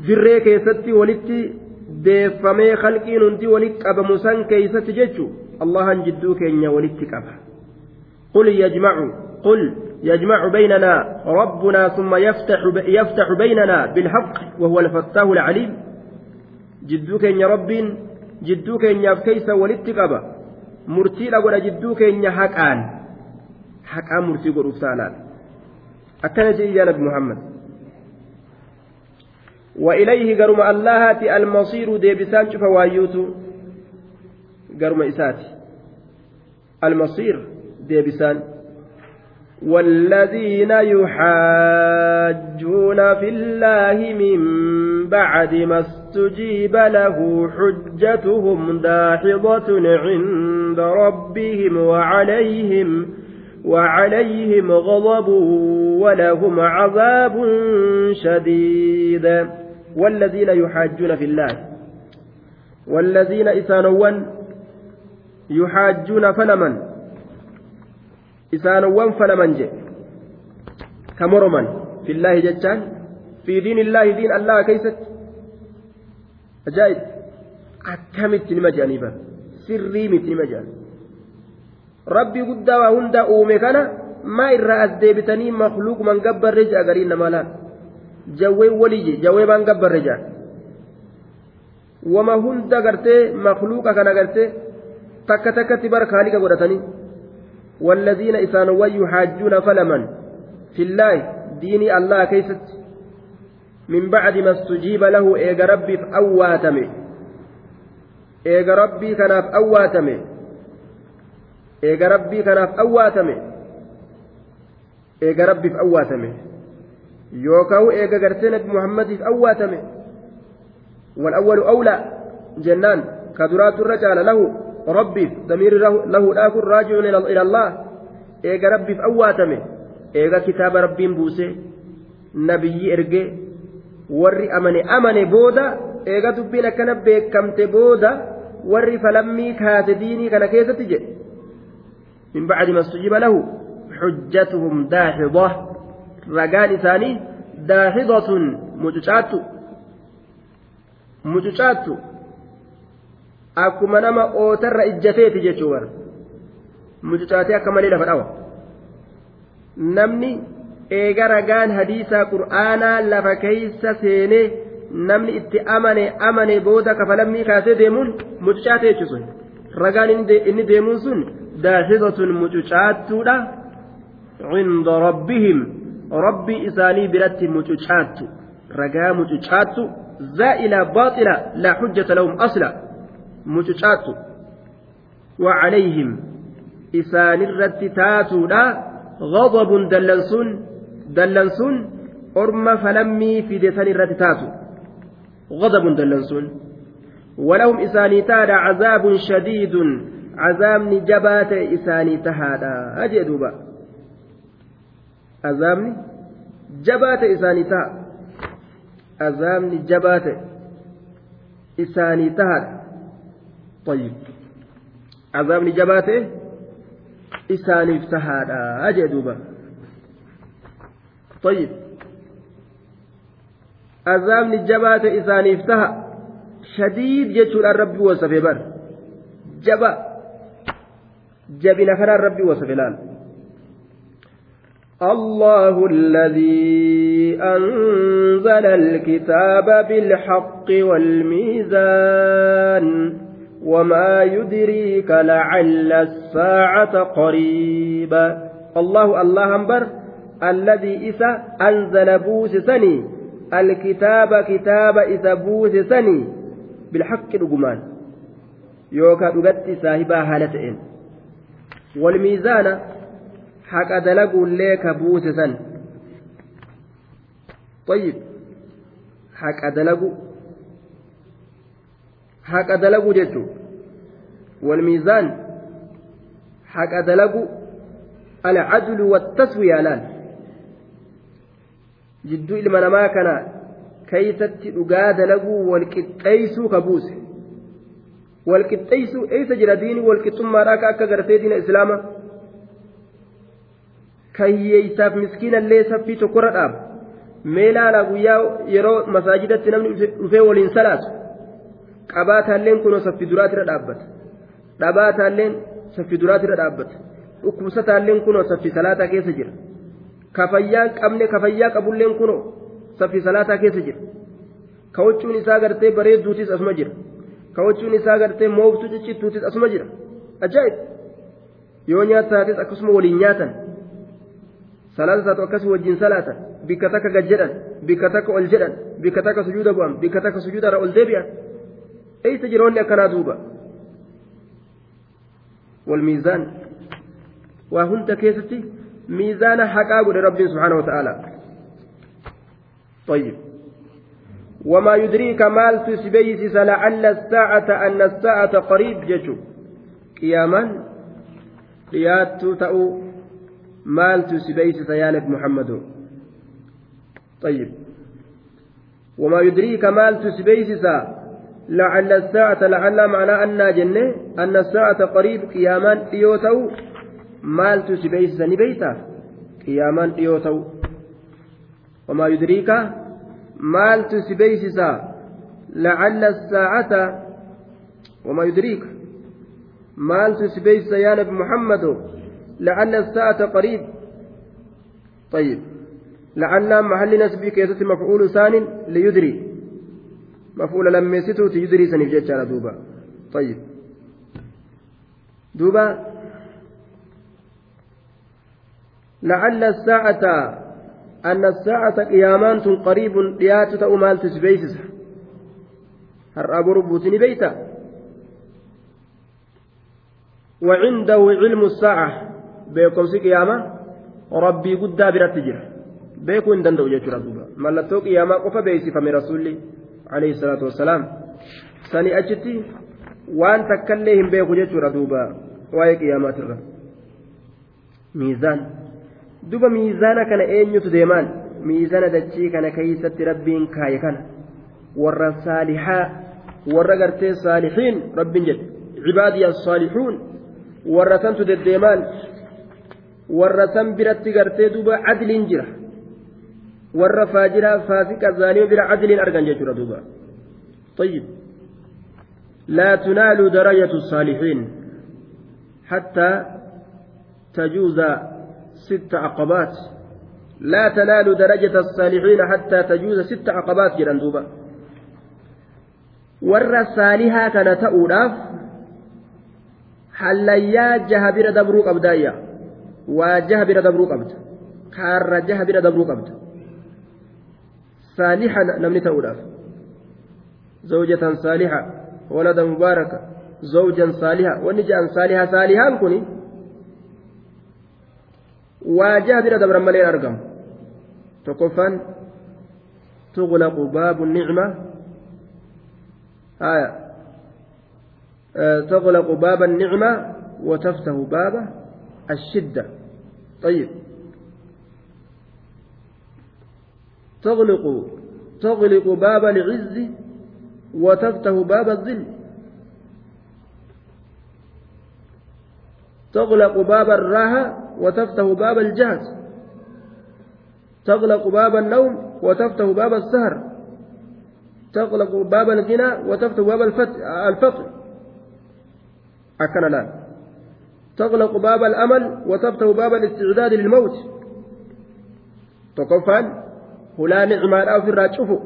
Speaker 1: dirree keessatti walitti deeffamee khalqiin hundi walitti qabamu san keeysatti jechu allahan jidduu keenya walitti qaba qul yajmacu qul يجمع بيننا. ربنا ثم يفتح يفتح بيننا بالحق وهو الفتاه العليم. جدوك يا رب جدوك يا كيس ولتقبا مرتي لقول جدوك يا حقان. حقان مرتي قول سالان أكنت يا نبي محمد. وإليه قرم الله المصير ديبسان شوف وايوتو. قرم إساتي. المصير ديبسان والذين يحاجون في الله من بعد ما استجيب له حجتهم داحضة عند ربهم وعليهم وعليهم غضب ولهم عذاب شديد. والذين يحاجون في الله. والذين إسانوان يحاجون فلما إسانوان فلما جئ كمرما في الله جتان. في دين الله دين الله كيست. أجائب أكمت نمجان سري مت نمجان. je'an rabbii guddaa waa hundaa uume kana maa irraa as deebitanii makluuqman gabbarre je'a gariin namaa laal jawwee waliyye jawwee baan gabbarre je'an wama hunda gartee makluuqa kana gartee takka takkatti bara kaaliqa godhatanii والذين إسانوا يحاجون فلما في الله دين الله كيست من بعد ما استجيب له إيغ ربي فأواتمي إيغ ربي كان eega rabbii kanaaf awwaatame. Eega rabbiif awwaatame. Yookaan eega gartee nabi muhammadiif awwaatame. Wal awwalu awlaa jennaan ka duraatu irra caala lahu rabbiif damiirri lahuudhaa kun raaji'uun ilallaa eega rabbiif awwaatame. Eega kitaaba rabbiin buuse nabiyyi erge warri amane amane booda eega dubbiin akkana beekamte booda warri falammii kaate diinii kana keessatti jedhe. min bacdi ma stujiba lahu حجتهم داحضة رقان إساني داحضة مججات مججات akkuma nama ootarra ijjateeti jechuudha mucucaatee akka malee lafa dhawa namni eega ragaan hadiisaa qur'aanaa lafa keeysa seenee namni itti amane amane booda kafalammii kaasee deemuun mucucaatee jechuun ragaan inni deemuun sun daasisatun mucucaattuudha cinda rabbihim rabbii isaanii biratti mucucaattu ragaa mucucaattu zaa'ila baaxila laa xujjata lahum asla mucucaattu وعليهم إسان الرت تاتودا غضب دلنسون دلنسون أرم فلمي في دسان الرت تاتو غضب دلنسون ولهم إساني تادا عذاب شديد عذاب نجبات إساني تهادا. أجي دوبا عذاب جبات إساني تا عذاب نجبات إساني تهادا. طيب. عذاب نجبات إساني تهادا. أجي دوبا طيب. عذاب نجبات إساني تهادا. shadiid jechuudhaan rabbi wasafe bar jaba kanaan rabbi wasafe laal الله الذي أنزل الكتاب بالحق والميزان وما يدريك لعل الساعة قريبا الله الله أنبر الذي إسا أنزل بوس سني. الكتاب كتاب إسا بوس سني. بالحق رجمان يوكا دغتي صاحبا هالتين والميزان حق دلقوا ليك بوسسا طيب. حق دلقوا حق دلقوا جدوا والميزان حق دلقوا العدل والتسوية لأن جدوا إلما ما كان keeysatti dhugaa dalaguu walqixxeeysuu ka buuse walqixxeeysuu eeysa jira diini walqixxummaadhaa ka akka gartee diina islaama kayyeeysaaf miskiinallee saffii tokkorra dhaaba meelaalaa guyyaa yeroo masaajidatti namni dhufee waliin salaatu qabaataalleen kunoo saffi duraatirra dhaabbata dhabaataalleen saffi duraatirra dhaabbata dhukkubsataalleen kunoo saffi salaataa keessa jira kafayyaa qabne kafayyaa qabulleen kunoo saffi salaataa keessa jira kawachuun isaa gartee bareedduutis asuma jira kawachuun isaa gartee mooftuu ciccittuutis asuma jira ajaa'ib yoo nyaataatis akkasuma waliin nyaatan salaata taatu akkasii wajjin salaatan bikka takka gad jedhan bikka takka ol jedhan bikka takka sujuuda bu'an bikka takka sujuudarra ol deebi'an eeysa jiroonni akkanaa duuba والميزان وهنت كيستي ميزان حقا قول ربي سبحانه وتعالى طيب وما يدريك مال تسبيسس لعل الساعة أن الساعة قريب جشو قياما قيات تأو مال تسبيسس يا نبي محمد طيب. وما يدريك مال تسبيسس لعل الساعة لعل معنى أن جنة أن الساعة قريب قياما يوتو مال تسبيسس نبيتا قياما يوتو وما يدريك مال تسبيسسا لعل الساعة وما يدريك. مال تسبيسسا يا نبي محمد لعل الساعة قريب. طيب. لعل محل نسبي كيسة مفعول ثان ليدري. مفعول لما يستو تيدري سنفجت على دوبا. طيب. دوبا. لعل الساعة أن الساعة قيامان قريب ديات تأمال تسبيسس. هر أبو ربوتني بيتا. وعنده علم الساعة. بيكم سي قيامة؟ ربي قد برات جرا. بيكو إن دندو جيشو ربوبا ملتو قيامة قفا بيسي فمي رسولي عليه الصلاة والسلام. ساني أجتي وان تكليهم بيكو جيشو ربوبا واي قيامات الرب. ميزان. Duba miizaana kana eenyutu deemaan miizaana dachii kana keeysatti rabbiin kaaye kana warra saalihaa warra gartee saalihiin rabbiin jedhe cibaadiya asaalixuun warra santu deddeemaan warra san biratti gartee duuba cadliin jira warra faajiraa faasiqa zaanii bira cadliin argan jechuudha duuba طيب لا تنال درجة الصالحين حتى تجوز ست عقبات لا تنال درجة الصالحين حتى تجوز ست عقبات جران دوبا warra saalihaa kana ta'uudhaaf hallayyaa jaha bira dabruu qabdaayya waa jaha bira dabruu qabda kaarra jaha bira dabruu qabda saaliha namni ta'uudhaaf zawjatan saaliha walada mubaaraka zawjan saaliha jaha bira dabran malee argamu tokkoffaan tughlaqu baabu nicma آية تغلق باب النعمة وتفتح باب الشدة طيب تغلق تغلق باب العز وتفتح باب الذل تغلق باب الراحة وتفتح باب الجهل تغلق باب النوم وتفتح باب السهر. تغلق باب الغنى وتفتح باب الفقر. أكن لا تغلق باب الأمل وتفتح باب الاستعداد للموت. تقفان هلا نعمة أو في الراجفه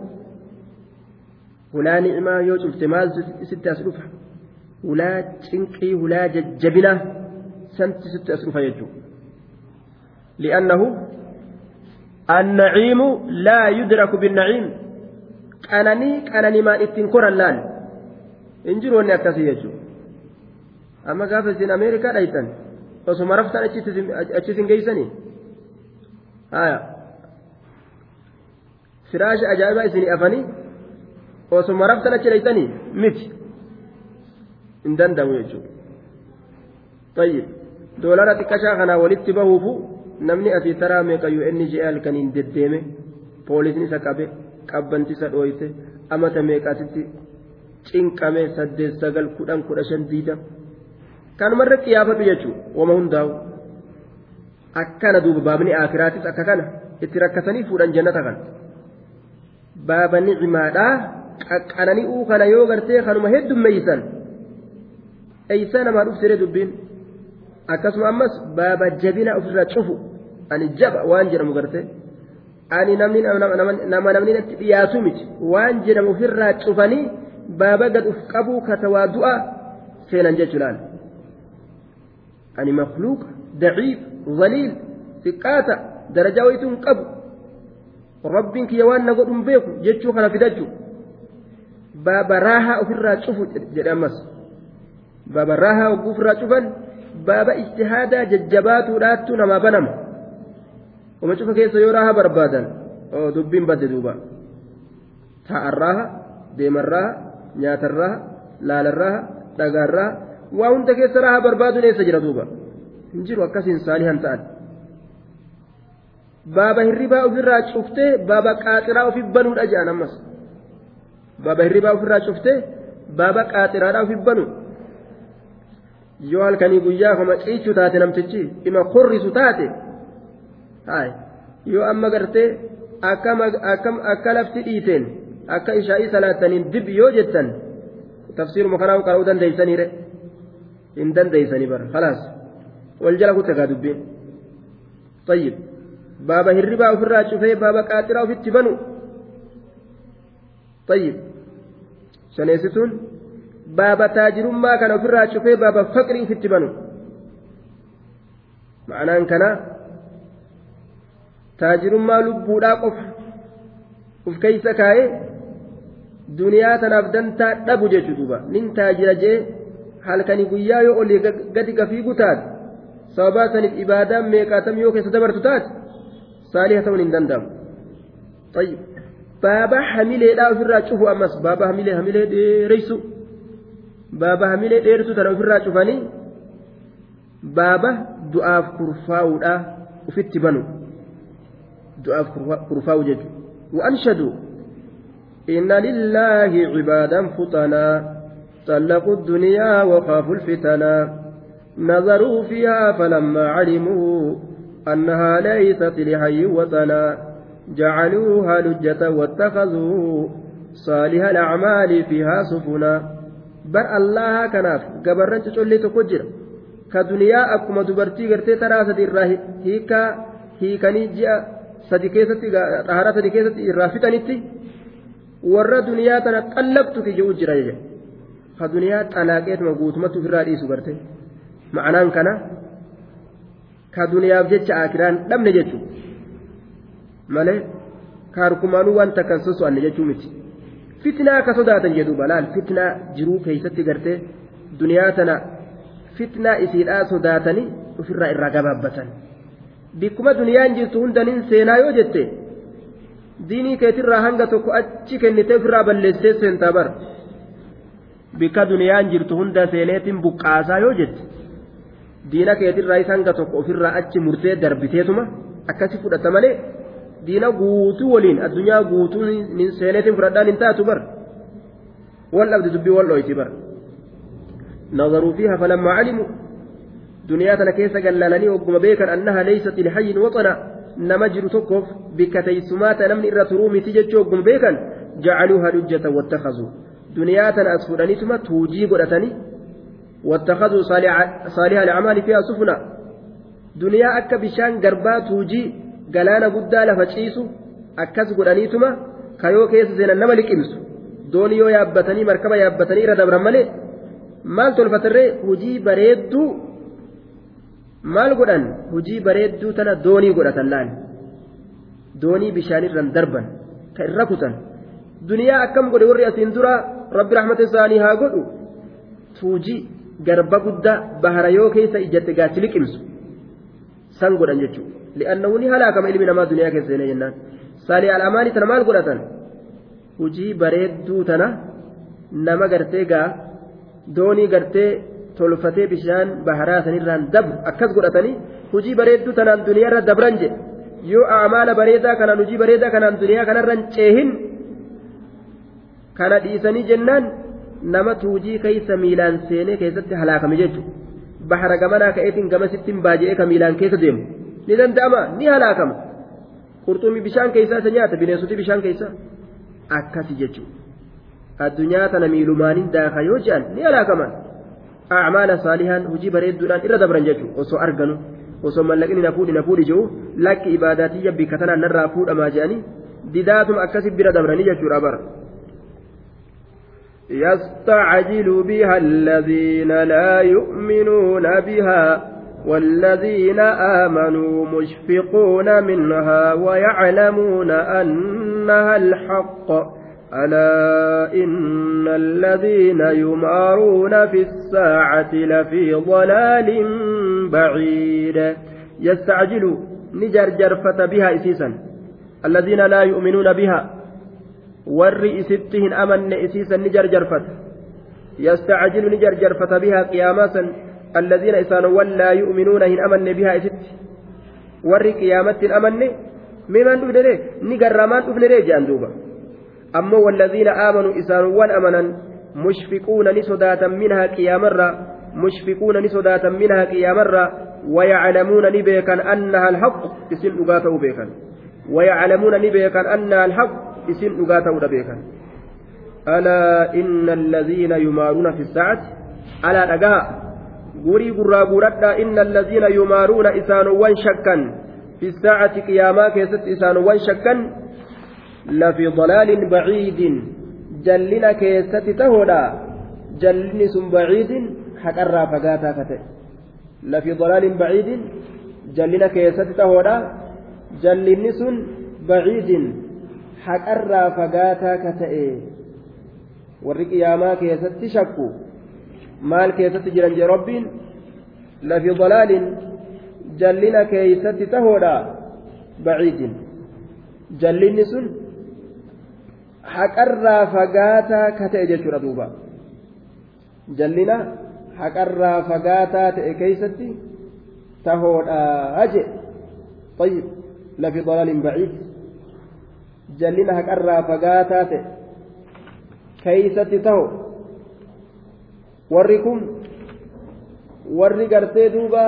Speaker 1: هلا نعمة يوسف تماز ستة أسلوفة هلا تنقي هلا ججبنا سنت ستة أسلوفة يجو لأنه النعيم لا يدرك بالنعيم qananimaan ittiin koran laal hin jiru wanni akkasii jechuudha amma gaafa isin ameerikaa dhaytan osuma raftan achis hin geeysanii haya firaasha ajaa'ibaa isinii afanii osuma raftan achi dhaytanii miti hin danda'amu jechuudha tayyib doolara xiqqashaa kanaa walitti bahuufu namni asii taraa meeqa UN ji'a halkaniin deddeeme poolisiin isa qabe. qabbantisa dhooyte amata meeqaatitti cinqame saddeet sagal kudhan kudha shan diida kanumarra qiyaafadhu jechuun wama hundaa'u. Akkana duuba baabni akiraatis akka kana itti rakkatanii fuudhan jannata kana. Baaba nicimaadhaa qaqqanani'uu kana yoo gartee kanuma heddummeeysan eeysaa namaa dhufsiree dubbiin akkasuma ammas baaba jabina ofirraa cufu. Ani jaba waan jedhamu gartee. ani namni nama namni natti dhiyaatu miti. Waan jedhamu ofirraa cufanii baaba gad uf qabuu katawaa du'a seenan jechuudhaan ani makluuqa daciif zaliil xiqqaata darajaa wayituun qabu. Rabbiin kiyya waan na godhun beeku jechuu kana fidachuu. Baaba raahaa ofirraa cufu jedhe ammas. Baaba raahaa ogguu ofirraa cufan baaba ijtihaadaa jajjabaatuudhaattu namaa banama uma cufa keessa yoo raaha barbaadan dubbiin badde duuba. Taa'arraaha deemarraaha nyaatarraaha laalarraaha dhagaarraaha waa hunda keessa raaha barbaaduun eessa jira duuba. Hin jiru akkasiin saalihan ta'an. Baaba hirribaa ofirraa cuftee baaba qaaxiraa ofi banuudha jedhan ammas. Baaba hirribaa ofirraa cuftee baaba qaaxiraadhaa ofi banu yoo halkanii guyyaa koma ciichu taate namtichi dhima korrisu taate yoo amma gartee akka lafti dhiiteen akka ishaa'ii salaattaniin dib yoo jettan tafsiiruma kanaa qara'uu dandeeysaniire hin dandeeysanii bara khalaas. Wal jala kutte gaa dubbiin tayyib. Baaba hirribaa ofirraa cufee baaba qaaxiraa ofitti banu. Tayyib. Shaneessituun baaba taajirummaa kana ofirraa cufee baaba faqrii ofitti banu. Ma'anaan kanaa taajirummaa lubbuudhaa qofa uf keeysa kaa'ee duniyaa tanaaf dantaa dhabu jechuudha duuba. Nin taajira jee halkanii guyyaa yoo olii gadi gafiigu taate sababaa saniif ibaadaa meeqaatam yoo keessa dabartu taate saaliha ta'uun hin danda'amu. Baaba hamileedhaa ofirraa cufu ammas baaba hamilee hamilee dheereysu baaba hamilee dheertu tana ofirraa cufanii baaba du'aaf kurfaa'uudhaa ufitti banu. du'aaf kurfaa'u jechuudha وأنشدوا إن لله عبادا فطنا طلقوا الدنيا وخافوا الفتنا نظروا فيها فلما علموا أنها ليست لحي وطنا جعلوها لجة واتخذوا صالح الأعمال فيها سفنا بر الله كناف قبرنت تقولي تكجر كدنيا أكما دبرتي قرتي ترى سدي الراهي هيكا هيكني جاء sadi keessatti xaharaa sadi keessatti irraa fixanitti warra duniyaa tana qallabtu kijuu jira jechuudha ka duniyaa xalaaqeetuma guutumatti ofirraa dhiisu garte ma'anaan kana ka duniyaaf jecha akiraan dhabne jechuudha malee kaarkumaanuu wanta kan soso'anne jechuu miti fitnaa ka sodaatan jedhu balaan fitnaa jiruu keessatti gartee duniyaa tana fitnaa isiidhaa sodaatanii ofirraa irraa gabaabbatan. bikkuma duniyaan jirtu hundanin seenaa yoo jette diinii keetirraa hanga tokko achi kennitee ofirraa balleessee seentaa bara bikka duniyaan jirtu hunda seeneetiin buqqaasaa yoo jette diina keetirraa isa hanga tokko ofirraa achi murtee darbiteetuma akkasi fudhata malee diina guutuu waliin addunyaa guutuu seeneetiin fudhadhaan hin taatu bara wal dhabdi dubbii wal dhoyti bara نظروا فيها فلما علموا annaha leeysat ilhayyin waxana nama jiru tokkoof bikka teeysumaata namni irra turuu miti jechuu ogguma beekan jacaluuha lujjatan wattakazuu duniyaa tana as fudhanituma tuujii godhatanii واتخذوا صالح الأعمال فيها سفنا دنيا أكا بشان galaana guddaa lafa ciisu akkas godhaniituma kayoo keessa seenan nama liqimsu. Doonii yoo yaabbatanii markaba yaabbatanii irra dabran malee maal tolfatarree hujii bareedduu. Maal godhan? Hujii bareedduu tana doonii godhatan laan doonii bishaanirran darban ka irra kutan. Duniyaa akkam godhe warri asiin dura rabbi rahmata isaanii haa godhu? Tuujii garba guddaa bahara yoo keessa ijjatte gaachi liqimsu san godhan jechuudha. Li'aannahu ni halaakama ilmi namaa duniyaa keessa seenee jennaan saalii al'amaanii tana maal godhatan hujii bareedduu tana nama gartee gaa doonii gartee. tolfatee bishaan baharaa sanirraan dabru akkas godhatanii hujii bareedduu tanaan duniyaarra dabran jedhe yoo amaala bareedaa kanaan hujii bareedaa kanaan duniyaa kanarran ceehin kana dhiisanii jennaan nama tuujii keessa miilaan seenee keessatti halaakame jechuudha bahara gamanaa ka'eetiin gamasittiin baaja'ee ka miilaan keessa deemu ni danda'ama ni halaakama qurxummii bishaan keessaa isa nyaata bineensoti bishaan keessaa akkasi jechuudha addunyaa tana miilumaaniin daaka yoo je'an ni halaakaman. acmaala saalihaan hujii bareedduudhaan irra dabran jechuudha osoo arganu osoo mallaqni na fuudhi na fuudhi jiru lakki ibaadaatiyya bikka tanaan narraa fuudhamaa jedhanii didaatuma akkasi bira dabranii jechuudha bara. يستعجل بها الذين لا يؤمنون بها والذين آمنوا مشفقون منها ويعلمون أنها الحق. ألا إن الذين يمارون في الساعة لفي ضلال بعيد. يستعجل نجرجرفة بها إسيسا. الذين لا يؤمنون بها ور إسبتهن أمن إسيسا نجرجرفة يستعجل نجرجرفة بها قياماسا الذين إسانوا لا يؤمنون هن أمن بها إسبت ور قيامة أمن ممن دفنره نقرمان دفنره جان دوبا. ammoo walladhiina aamanuu isaanowwan amanan mushfiquuna ni sodaatan minhaa qiyaamarra mushfiquuna ni sodaatan minhaa qiyaamarra ويعلمون نبيكا أنها الحق اسم أغاته بيكا ويعلمون نبيكا أنها الحق اسم أغاته بيكا ألا إن الذين يمارون في الساعة ألا أجاء قري قرى قرى إن الذين يمارون إسان شكا في الساعة قياما كيست إسان شكا لفي ضلال بعيد جلنا كيست تهودا جلني سن بعيد حقرا فقاتا كته لفي ضلال بعيد جلنا كيست تهودا جلني سن بعيد حقرا فقاتا كته warri qiyaamaa keessatti shakku maal keessatti jiran jee rabbiin lafi dalaalin jallina keeysatti tahoodha baciidin jallinni sun haqarraa fagaataa ka ta'e jechuudha duuba jallina haqarraa fagaataa ta'e keeysatti tahoodhaa je طيب لفي ضلال بعيد جلنا هكرا فقاتات كيست تهو وركم warri gartee duuba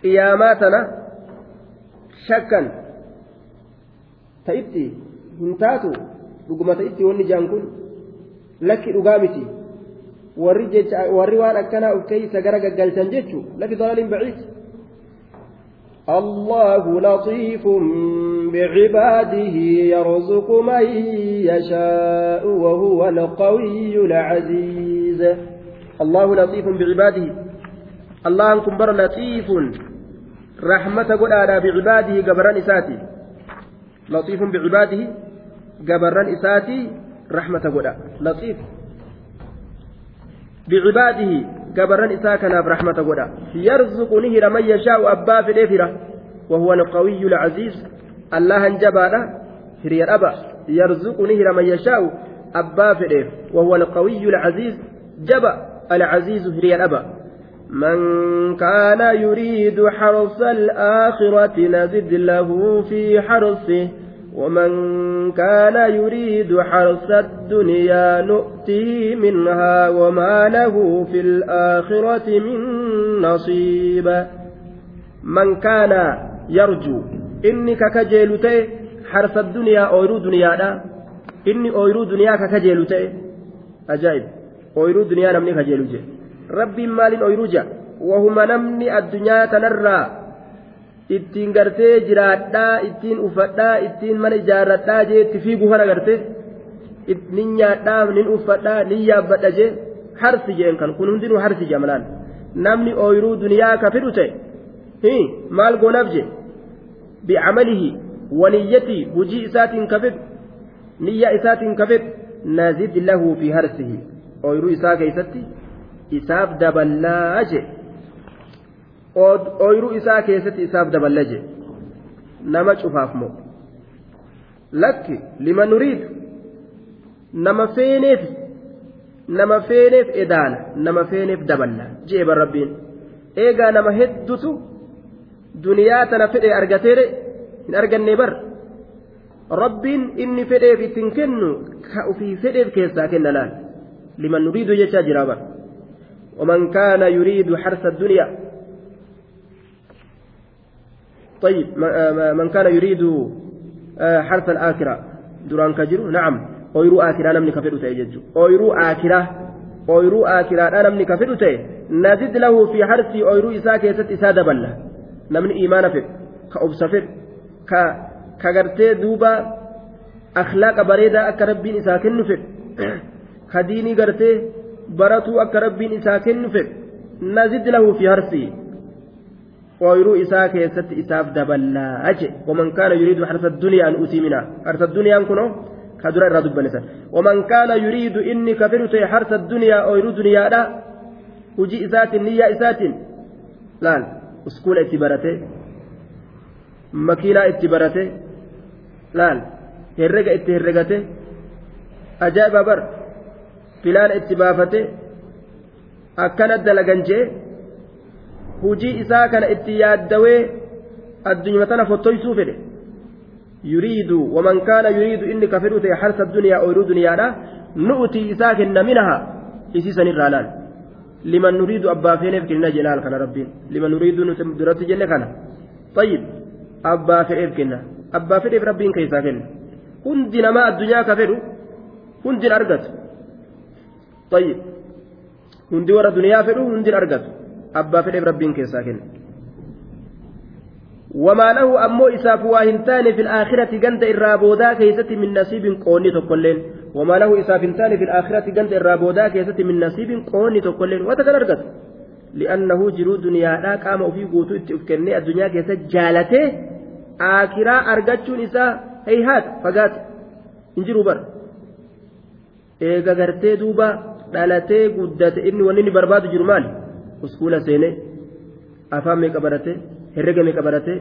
Speaker 1: qiyaamaa tana shakkan ta'itti hin taatu dhuguma ta'itti wanni jaan kun lakki dhugaa miti warri jecha warri waan akkanaa of keeysa gara gaggalchan jechu lafi dalaalin baciid الله لطيف بعباده يرزق من يشاء وهو القوي العزيز. الله لطيف بعباده. الله أنكم بر لطيف. رحمة قل بعباده قبران إساتي. لطيف بعباده قبران إساتي. رحمة قل لطيف. بعباده godha yarzuqu ni hira man yashaa'u abbaa fedheef hira وهو القوي العزيز. الله جبانا هري الأبا يرزقني هر من يشاء أبا فديف وهو القوي العزيز جبا العزيز هري الأبا من كان يريد حرث الآخرة نزد له في حرثه ومن كان يريد حرث الدنيا نؤته منها وما له في الآخرة من نصيب. من كان يرجو إني ككجيل حرث الدنيا أويرو دنيا دا إني أويرو دنيا ككجيل أجائب أويرو دنيا نمني كجيل ربي مال أويرو جا وهما نمني الدنيا تنرى ittiin gartee jiraadhaa ittiin uffadhaa ittiin mana ijaarradhaa jee itti fiiguu kana gartee nin nyaadhaa nin uffadhaa nin yaabbadha jee harsi jeen kan kun hundinuu harsi jamalaan namni ooyiruu duniyaa ka fidhu ta'e maal goonaaf je bicamalihi waniyyatii hujii isaatiin ka fidhu niyyaa isaatiin ka fidhu nazid lahu fi harsihi ooyiruu isaa keeysatti isaaf daballaa jee ooyiruu isaa keessatti isaaf daballa je nama cufaaf moo lakki lima nuriidu nama feeneef nama feeneef edaana nama feeneef daballa jee bar rabbiin eegaa nama heddutu duniyaa tana fedhe argateere hin arganne bar rabbiin inni fedheef ittiin kennu ka ufii fedheef keessaa kenna laal liman nuriidu jechaa jira bar ومن كان يريد حرث الدنيا طيب من كان يريد حرث الآخرة دران كجرو نعم أويرو آخرة نمني كفر تأجج أويرو آخرة أويرو آخرة نمني كفر تأ نزد له في حرث أويرو إساك يسد إسادة بلا نمني إيمان فر كأبس فر ك كغرتي دوبا أخلاق بريدة أك ربين إساكن فر كديني غرتي برتو أك ربين إساكن فر نزد له في حرثه ooyiruu isaa keessatti isaaf daballaa aje waman kaana yuriidu harsa utii mina harsa duniyaan kunoo ka dura irraa dubbanisan waman kaana yuriidu inni ka fedhu ta'e harsa duniyaa ooyiruu duniyaadha hujii isaatiin niyyaa isaatiin laal uskuula itti barate makiinaa itti barate laal herrega itti herregate ajaa'iba bar filaana itti baafate akkana dalagan jee hujii isaa kana itti yaaddawee addunyaa tana fottoysuu fedhe yuriidu waman kaana yuriidu inni ka fedhu ta'e harsa duniyaa ooyiruu duniyaadha nu'utii isaa kenna minaha isiisan irraa laal liman nuriidu abbaa feeneef kenna jelaal kana rabbiin liman nuriidu nuti duratti jenne kana tayyib abbaa fedheef kenna abbaa fedheef rabbiin keessaa kenna hundi namaa addunyaa ka fedhu hundin argatu tayyib hundi warra duniyaa fedhu hundin argatu abbaa fedheef rabbiin keessaa kenna wamaa lahu ammoo isaaf waa hin taane fi aakhirati ganda irraa boodaa keessatti min nasiibin qoonni tokkolleen ganda irraa boodaa keessatti min nasiibin qoonni tokkolleen wata kan argatu li'annahu jiruu duniyaadhaa qaama ofii guutuu itti uf kennee addunyaa keessa jaalatee aakiraa argachuun isaa hayhaata fagaate hin jiru bara eega gartee duuba dhalatee guddate inni wanni inni barbaadu jiru maali uskuula seenee afaan meeqa barate herrega meeqa barate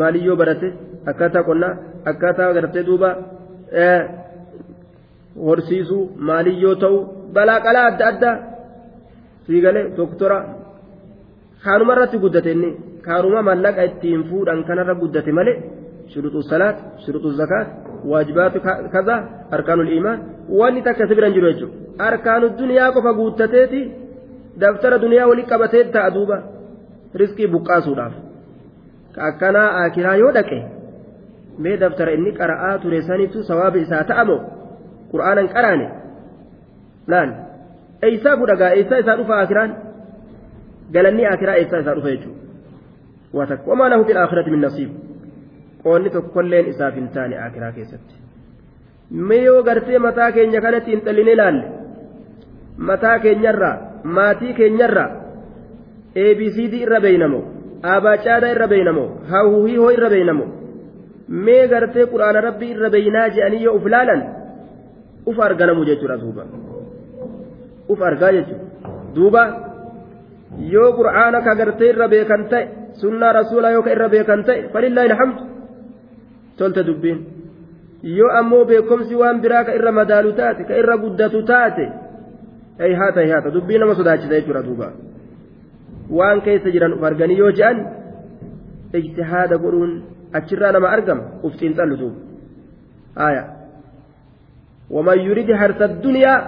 Speaker 1: maaliyyoo barate akkaataa qonnaa akkaataa gartee duuba horsiisuu maaliyyoo ta'u balaa qalaa adda addaa. Siigalee doktora kaanuma irratti guddate inni. Kaanuma mallaqa ittiin fuudhan kanarra guddate malee shuruxu salaat shuruxu zakaat waajibaatu kaza arkaanul iimaan. Wanni takka si biran jiru jechuudha. Arkaanu duniyaa qofa guuttateeti daftara duniyaa waliin qabatee ta'a duuba. Riskii buqqaasuudhaaf. Ka akkanaa akiraa yoo dhaqe mee daftara inni qara'aa ture sanitu sawaaba isaa ta'amo qur'aanan qaraane. Laal eeysaa fudhagaa eeysaa isaa dhufa akiraan? Galanni akiraa eeysaa isaa dhufa jechuudha. Wamaa lahu fil aakhirati min nasiib. Qoonni tokkolleen isaaf hin taane akiraa keessatti. Mee gartee mataa keenya kanatti hin xalline laalle mataa keenyarraa maatii keenyarraa abcd irra beeynamoo aabaacaadhaa irra beeynamoo hawuhihoo irra beeynamoo mee gartee quraana rabbii irra beeynaa je'anii yoo uf laalan uf arganamu jechuudha duuba uf argaa jechuudha duuba yoo qur'aana ka gartee irra beekan ta'e sunnaa rasuulaa yoo ka irra beekan ta'e falillaahi alhamdu tolte dubbiin yoo ammoo beekomsi waan biraa ka irra madaalu taate ka irra guddatu taate haata haata dubbii nama sodaachisa jechuudha duuba waan keessa jiran uf arganii yoo je'an ijtihaada godhuun achirraa nama argama uf xiinxallu duuba waman yurid harsa duniyaa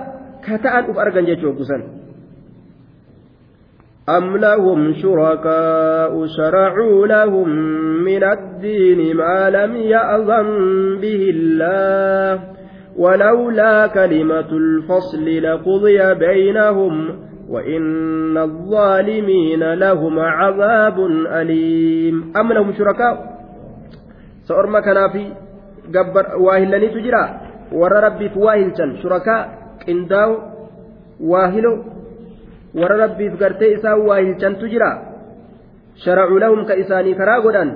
Speaker 1: ka ta'an uf argan
Speaker 2: أم لهم شركاء شرعوا لهم من الدين ما لم يأذن به الله. ولولا كلمة الفصل لقضي بينهم وإن الظالمين لهم عذاب أليم.
Speaker 1: أم لهم شركاء؟ سأرمى كان في جبر واهلني تجرى. warra rabbiif waa hilchan shurakaa qindaawu waa hilo warra rabbiif gartee isaan waa hilchantu jira sharacuu lahum ka isaanii karaa godhan?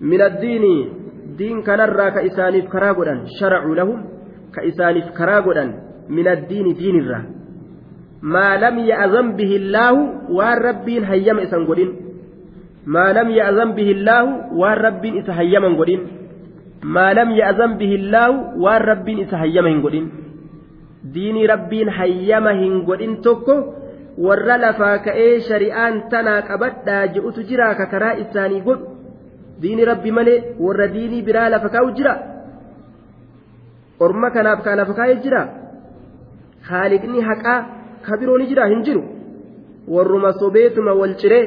Speaker 1: Min addiini diin kanarraa ka isaaniif karaa godhan? Sharacu lahum ka isaaniif karaa godhan? Min addiini diinirraa maa lam ya'zan bihi illaahu waan rabbiin hayyama isan godhin. Maa lam ya'zan bihi illaahu waan rabbiin isa hayyaman godhin. Maa lam ya'zan bihi illaahu waan rabbiin isa hayyama hin godhin. Diinii rabbiin hayyama hin godhin tokko warra lafaa ka'ee shari'aan tanaa qabadhaa je'utu jiraa ka karaa isaanii godhu. Diini rabbi malee warra diinii biraa lafa kaa'u jira? Orma kanaaf kaa lafa kaa'ee jira? Haaliqni haqaa ka biroo ni jira hin jiru. Warruma sobeetuma wal ciree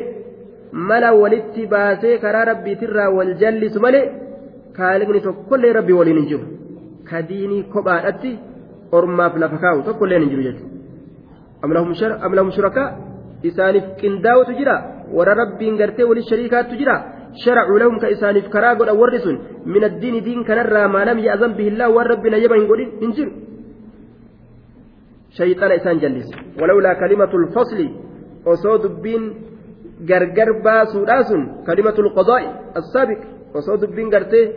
Speaker 1: mala walitti baasee karaa rabbiitirraa wal jallisu malee haaliqni tokkollee rabbi waliin hin jiru ka diinii kophaadhatti ormaaf lafa kaa'u tokkollee hin jiru jechuudha am lahum shurakaa isaaniif qindaa'utu jira warra rabbiin gartee waliin shariikaattu jira. شرعوا لهم كإسانيف كراغود أورس من الدين دين كنرى ما لم يأذن به الله والرب نجبه إنقلين إنجر شيطان إسان جلس ولولا كلمة الفصل وصود بين غرغر باسوداس كلمة القضاء السابق وصود بين غرتي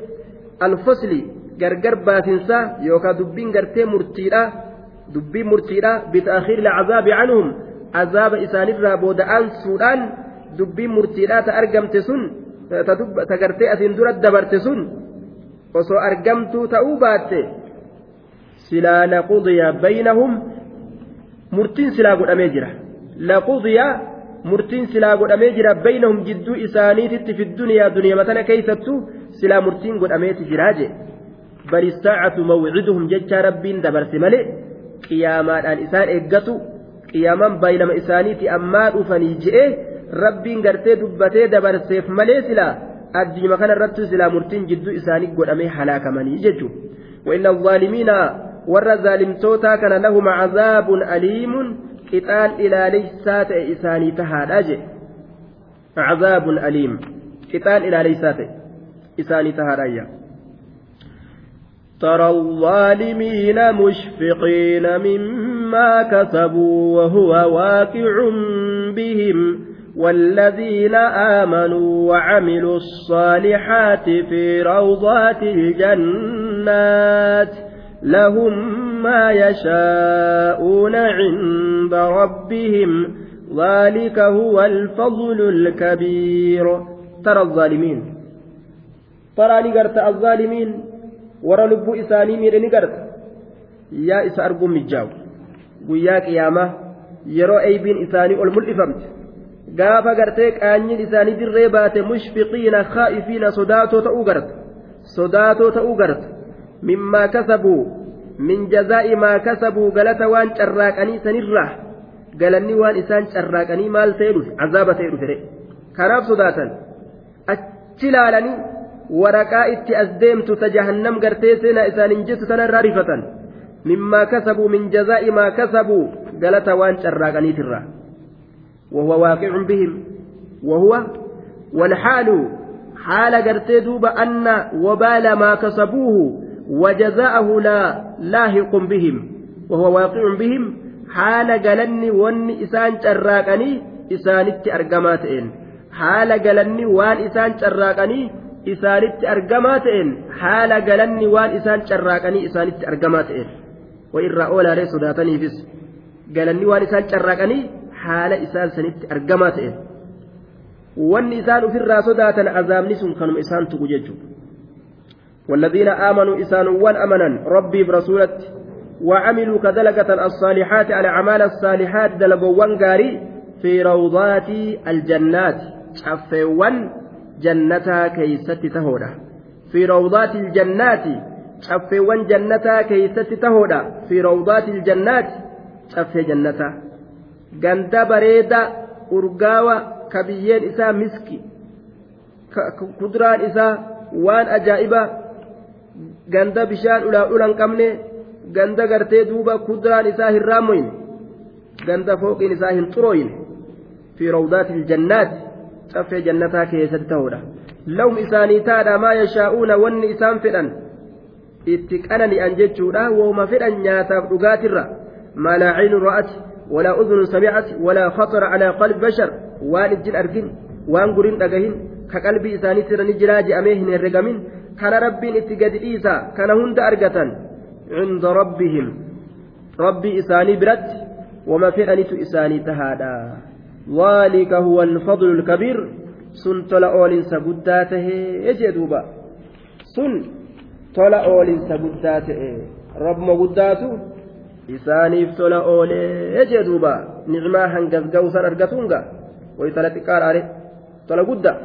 Speaker 1: الفصل غرغر باسنسا يوكا دبين غرتي مرتيرا دبين مرتيرا بتأخير العذاب عنهم عذاب إسان الرابودان سودان دبين مرتيرا تأرقمت سن tagartee asiin dura dabarte sun osoo argamtuu ta'uu baatte silaa laqudiya baynahum murtiin silaa godhamee jira. Laqudiya murtiin silaa godhamee jira baynahum jidduu isaaniititti fi duniyaa matana keeysattu silaa murtiin godhameeti jiraa je bal isaacatu mawciduhum jecha rabbiin dabarse malee qiyaamaadhaan isaan eeggatu qiyaamaan baynama isaaniiti ammaa dhufanii je'e rabbiin gartee dubbatee dabarseef malee silaa addunyaa kana irratti silaa murtiin jidduu isaanii godhamee halaakamanii jechuudha wa'inna zaalimiina warra zaalimtootaa kana lahuma cazaabun aliimun qixaan ilaaleysaa ta'e isaanii tahaadha je cazaabun aliim qixaan ilaaleysaa ta'e isaanii tahaadha
Speaker 2: ترى الظالمين مشفقين مما كسبوا وهو واقع بهم والذين آمنوا وعملوا الصالحات في روضات الجنات لهم ما يشاءون عند ربهم. ذلك هو الفضل الكبير.
Speaker 1: ترى الظالمين. ترى نقرت الظالمين. ورى لب إساني مير نقرت يا إسا أرقم مجاو. ويا قيامة. يرى أيبين إساني الملئفمت gaafa gartee qaanyiin isaanii dirree baate mushfiqiina khaa'ifiina sodaatoo ta'uu garta sodaatoo mimmaa kasabuu min jazaa'i maa kasabuu galata waan carraaqanii sanirraa galanni waan isaan carraaqanii maal ta'e dhufe azaaba ta'e dhufe kanaaf sodaatan achi laalanii waraqaa itti as deemtu ta jahannam gartee seenaa isaanin jettu tanarraa rifatan mimmaa kasabuu min jazaa'i maa kasabuu galata waan carraaqaniitirra وهو واقع بهم وهو والحال حال قرتي دوب أن وبال ما كسبوه وجزاءه لا لاهق بهم وهو واقع بهم حال قلني ون إسان شراكني إسانت أرقماتين حال قلني وان إسان شراكني إسانت أرقماتين حال قلني وان إسان شراكني إسانت أرقماتين وإن رأوا لا ريسو داتني بس قلني وان إسان شراكني حال إسان سنت أرقماتين wanni isaan ofirraa sodaatan azaabni sun kanuma isaan tuqu jechuudha والذين آمنوا إسان وان أمنا ربي برسولت وعملوا كدلقة الصالحات على أعمال الصالحات دلقوا قاري في روضات الجنات. شفوان جنتا كيست تهودا. في روضات الجنات شفوان جنتا كيست تهودا. في روضات الجنات شف جنتا. قند بريدة أرقاوة كبيين إسا مسكي. كدران إسا وان أجائبا ganda bishaan ulaa ulan qabne ganda gartee duuba kuduraan isaa hin raammoyin ganda fooqiin isaa hin xurooyin fi rawdaati iljannaati caffee jannataa keessatti ta'uudha lahum isaanii taadha maa yashaa'uuna wanni isaan fedhan itti qanani'an jechuudha wooma fedhan nyaataaf dhugaatirra maa laa ciinun ra'at walaa udunun samicat walaa khatara calaa qalbi bashar waan ijjin argin waan gurin dhagahin ka qalbii isaaniitirra ni jiraa je'amee hin herregamin kana rabbiin itti gadi dhiisa kana hunda argatan cinda rabbihim rabbii isaanii biratti wama fedhanitu isaanii tahaadha ذلك هو الفضل الكبير sun tola oolinsa guddaa tahee jee duuba sun tola oolinsa guddaa ta'e rabbuma guddaatu isaaniif tola oolee jee duuba nicmaa hangas ga'usan argatunga way tola xiqqaadhaare tola guddaa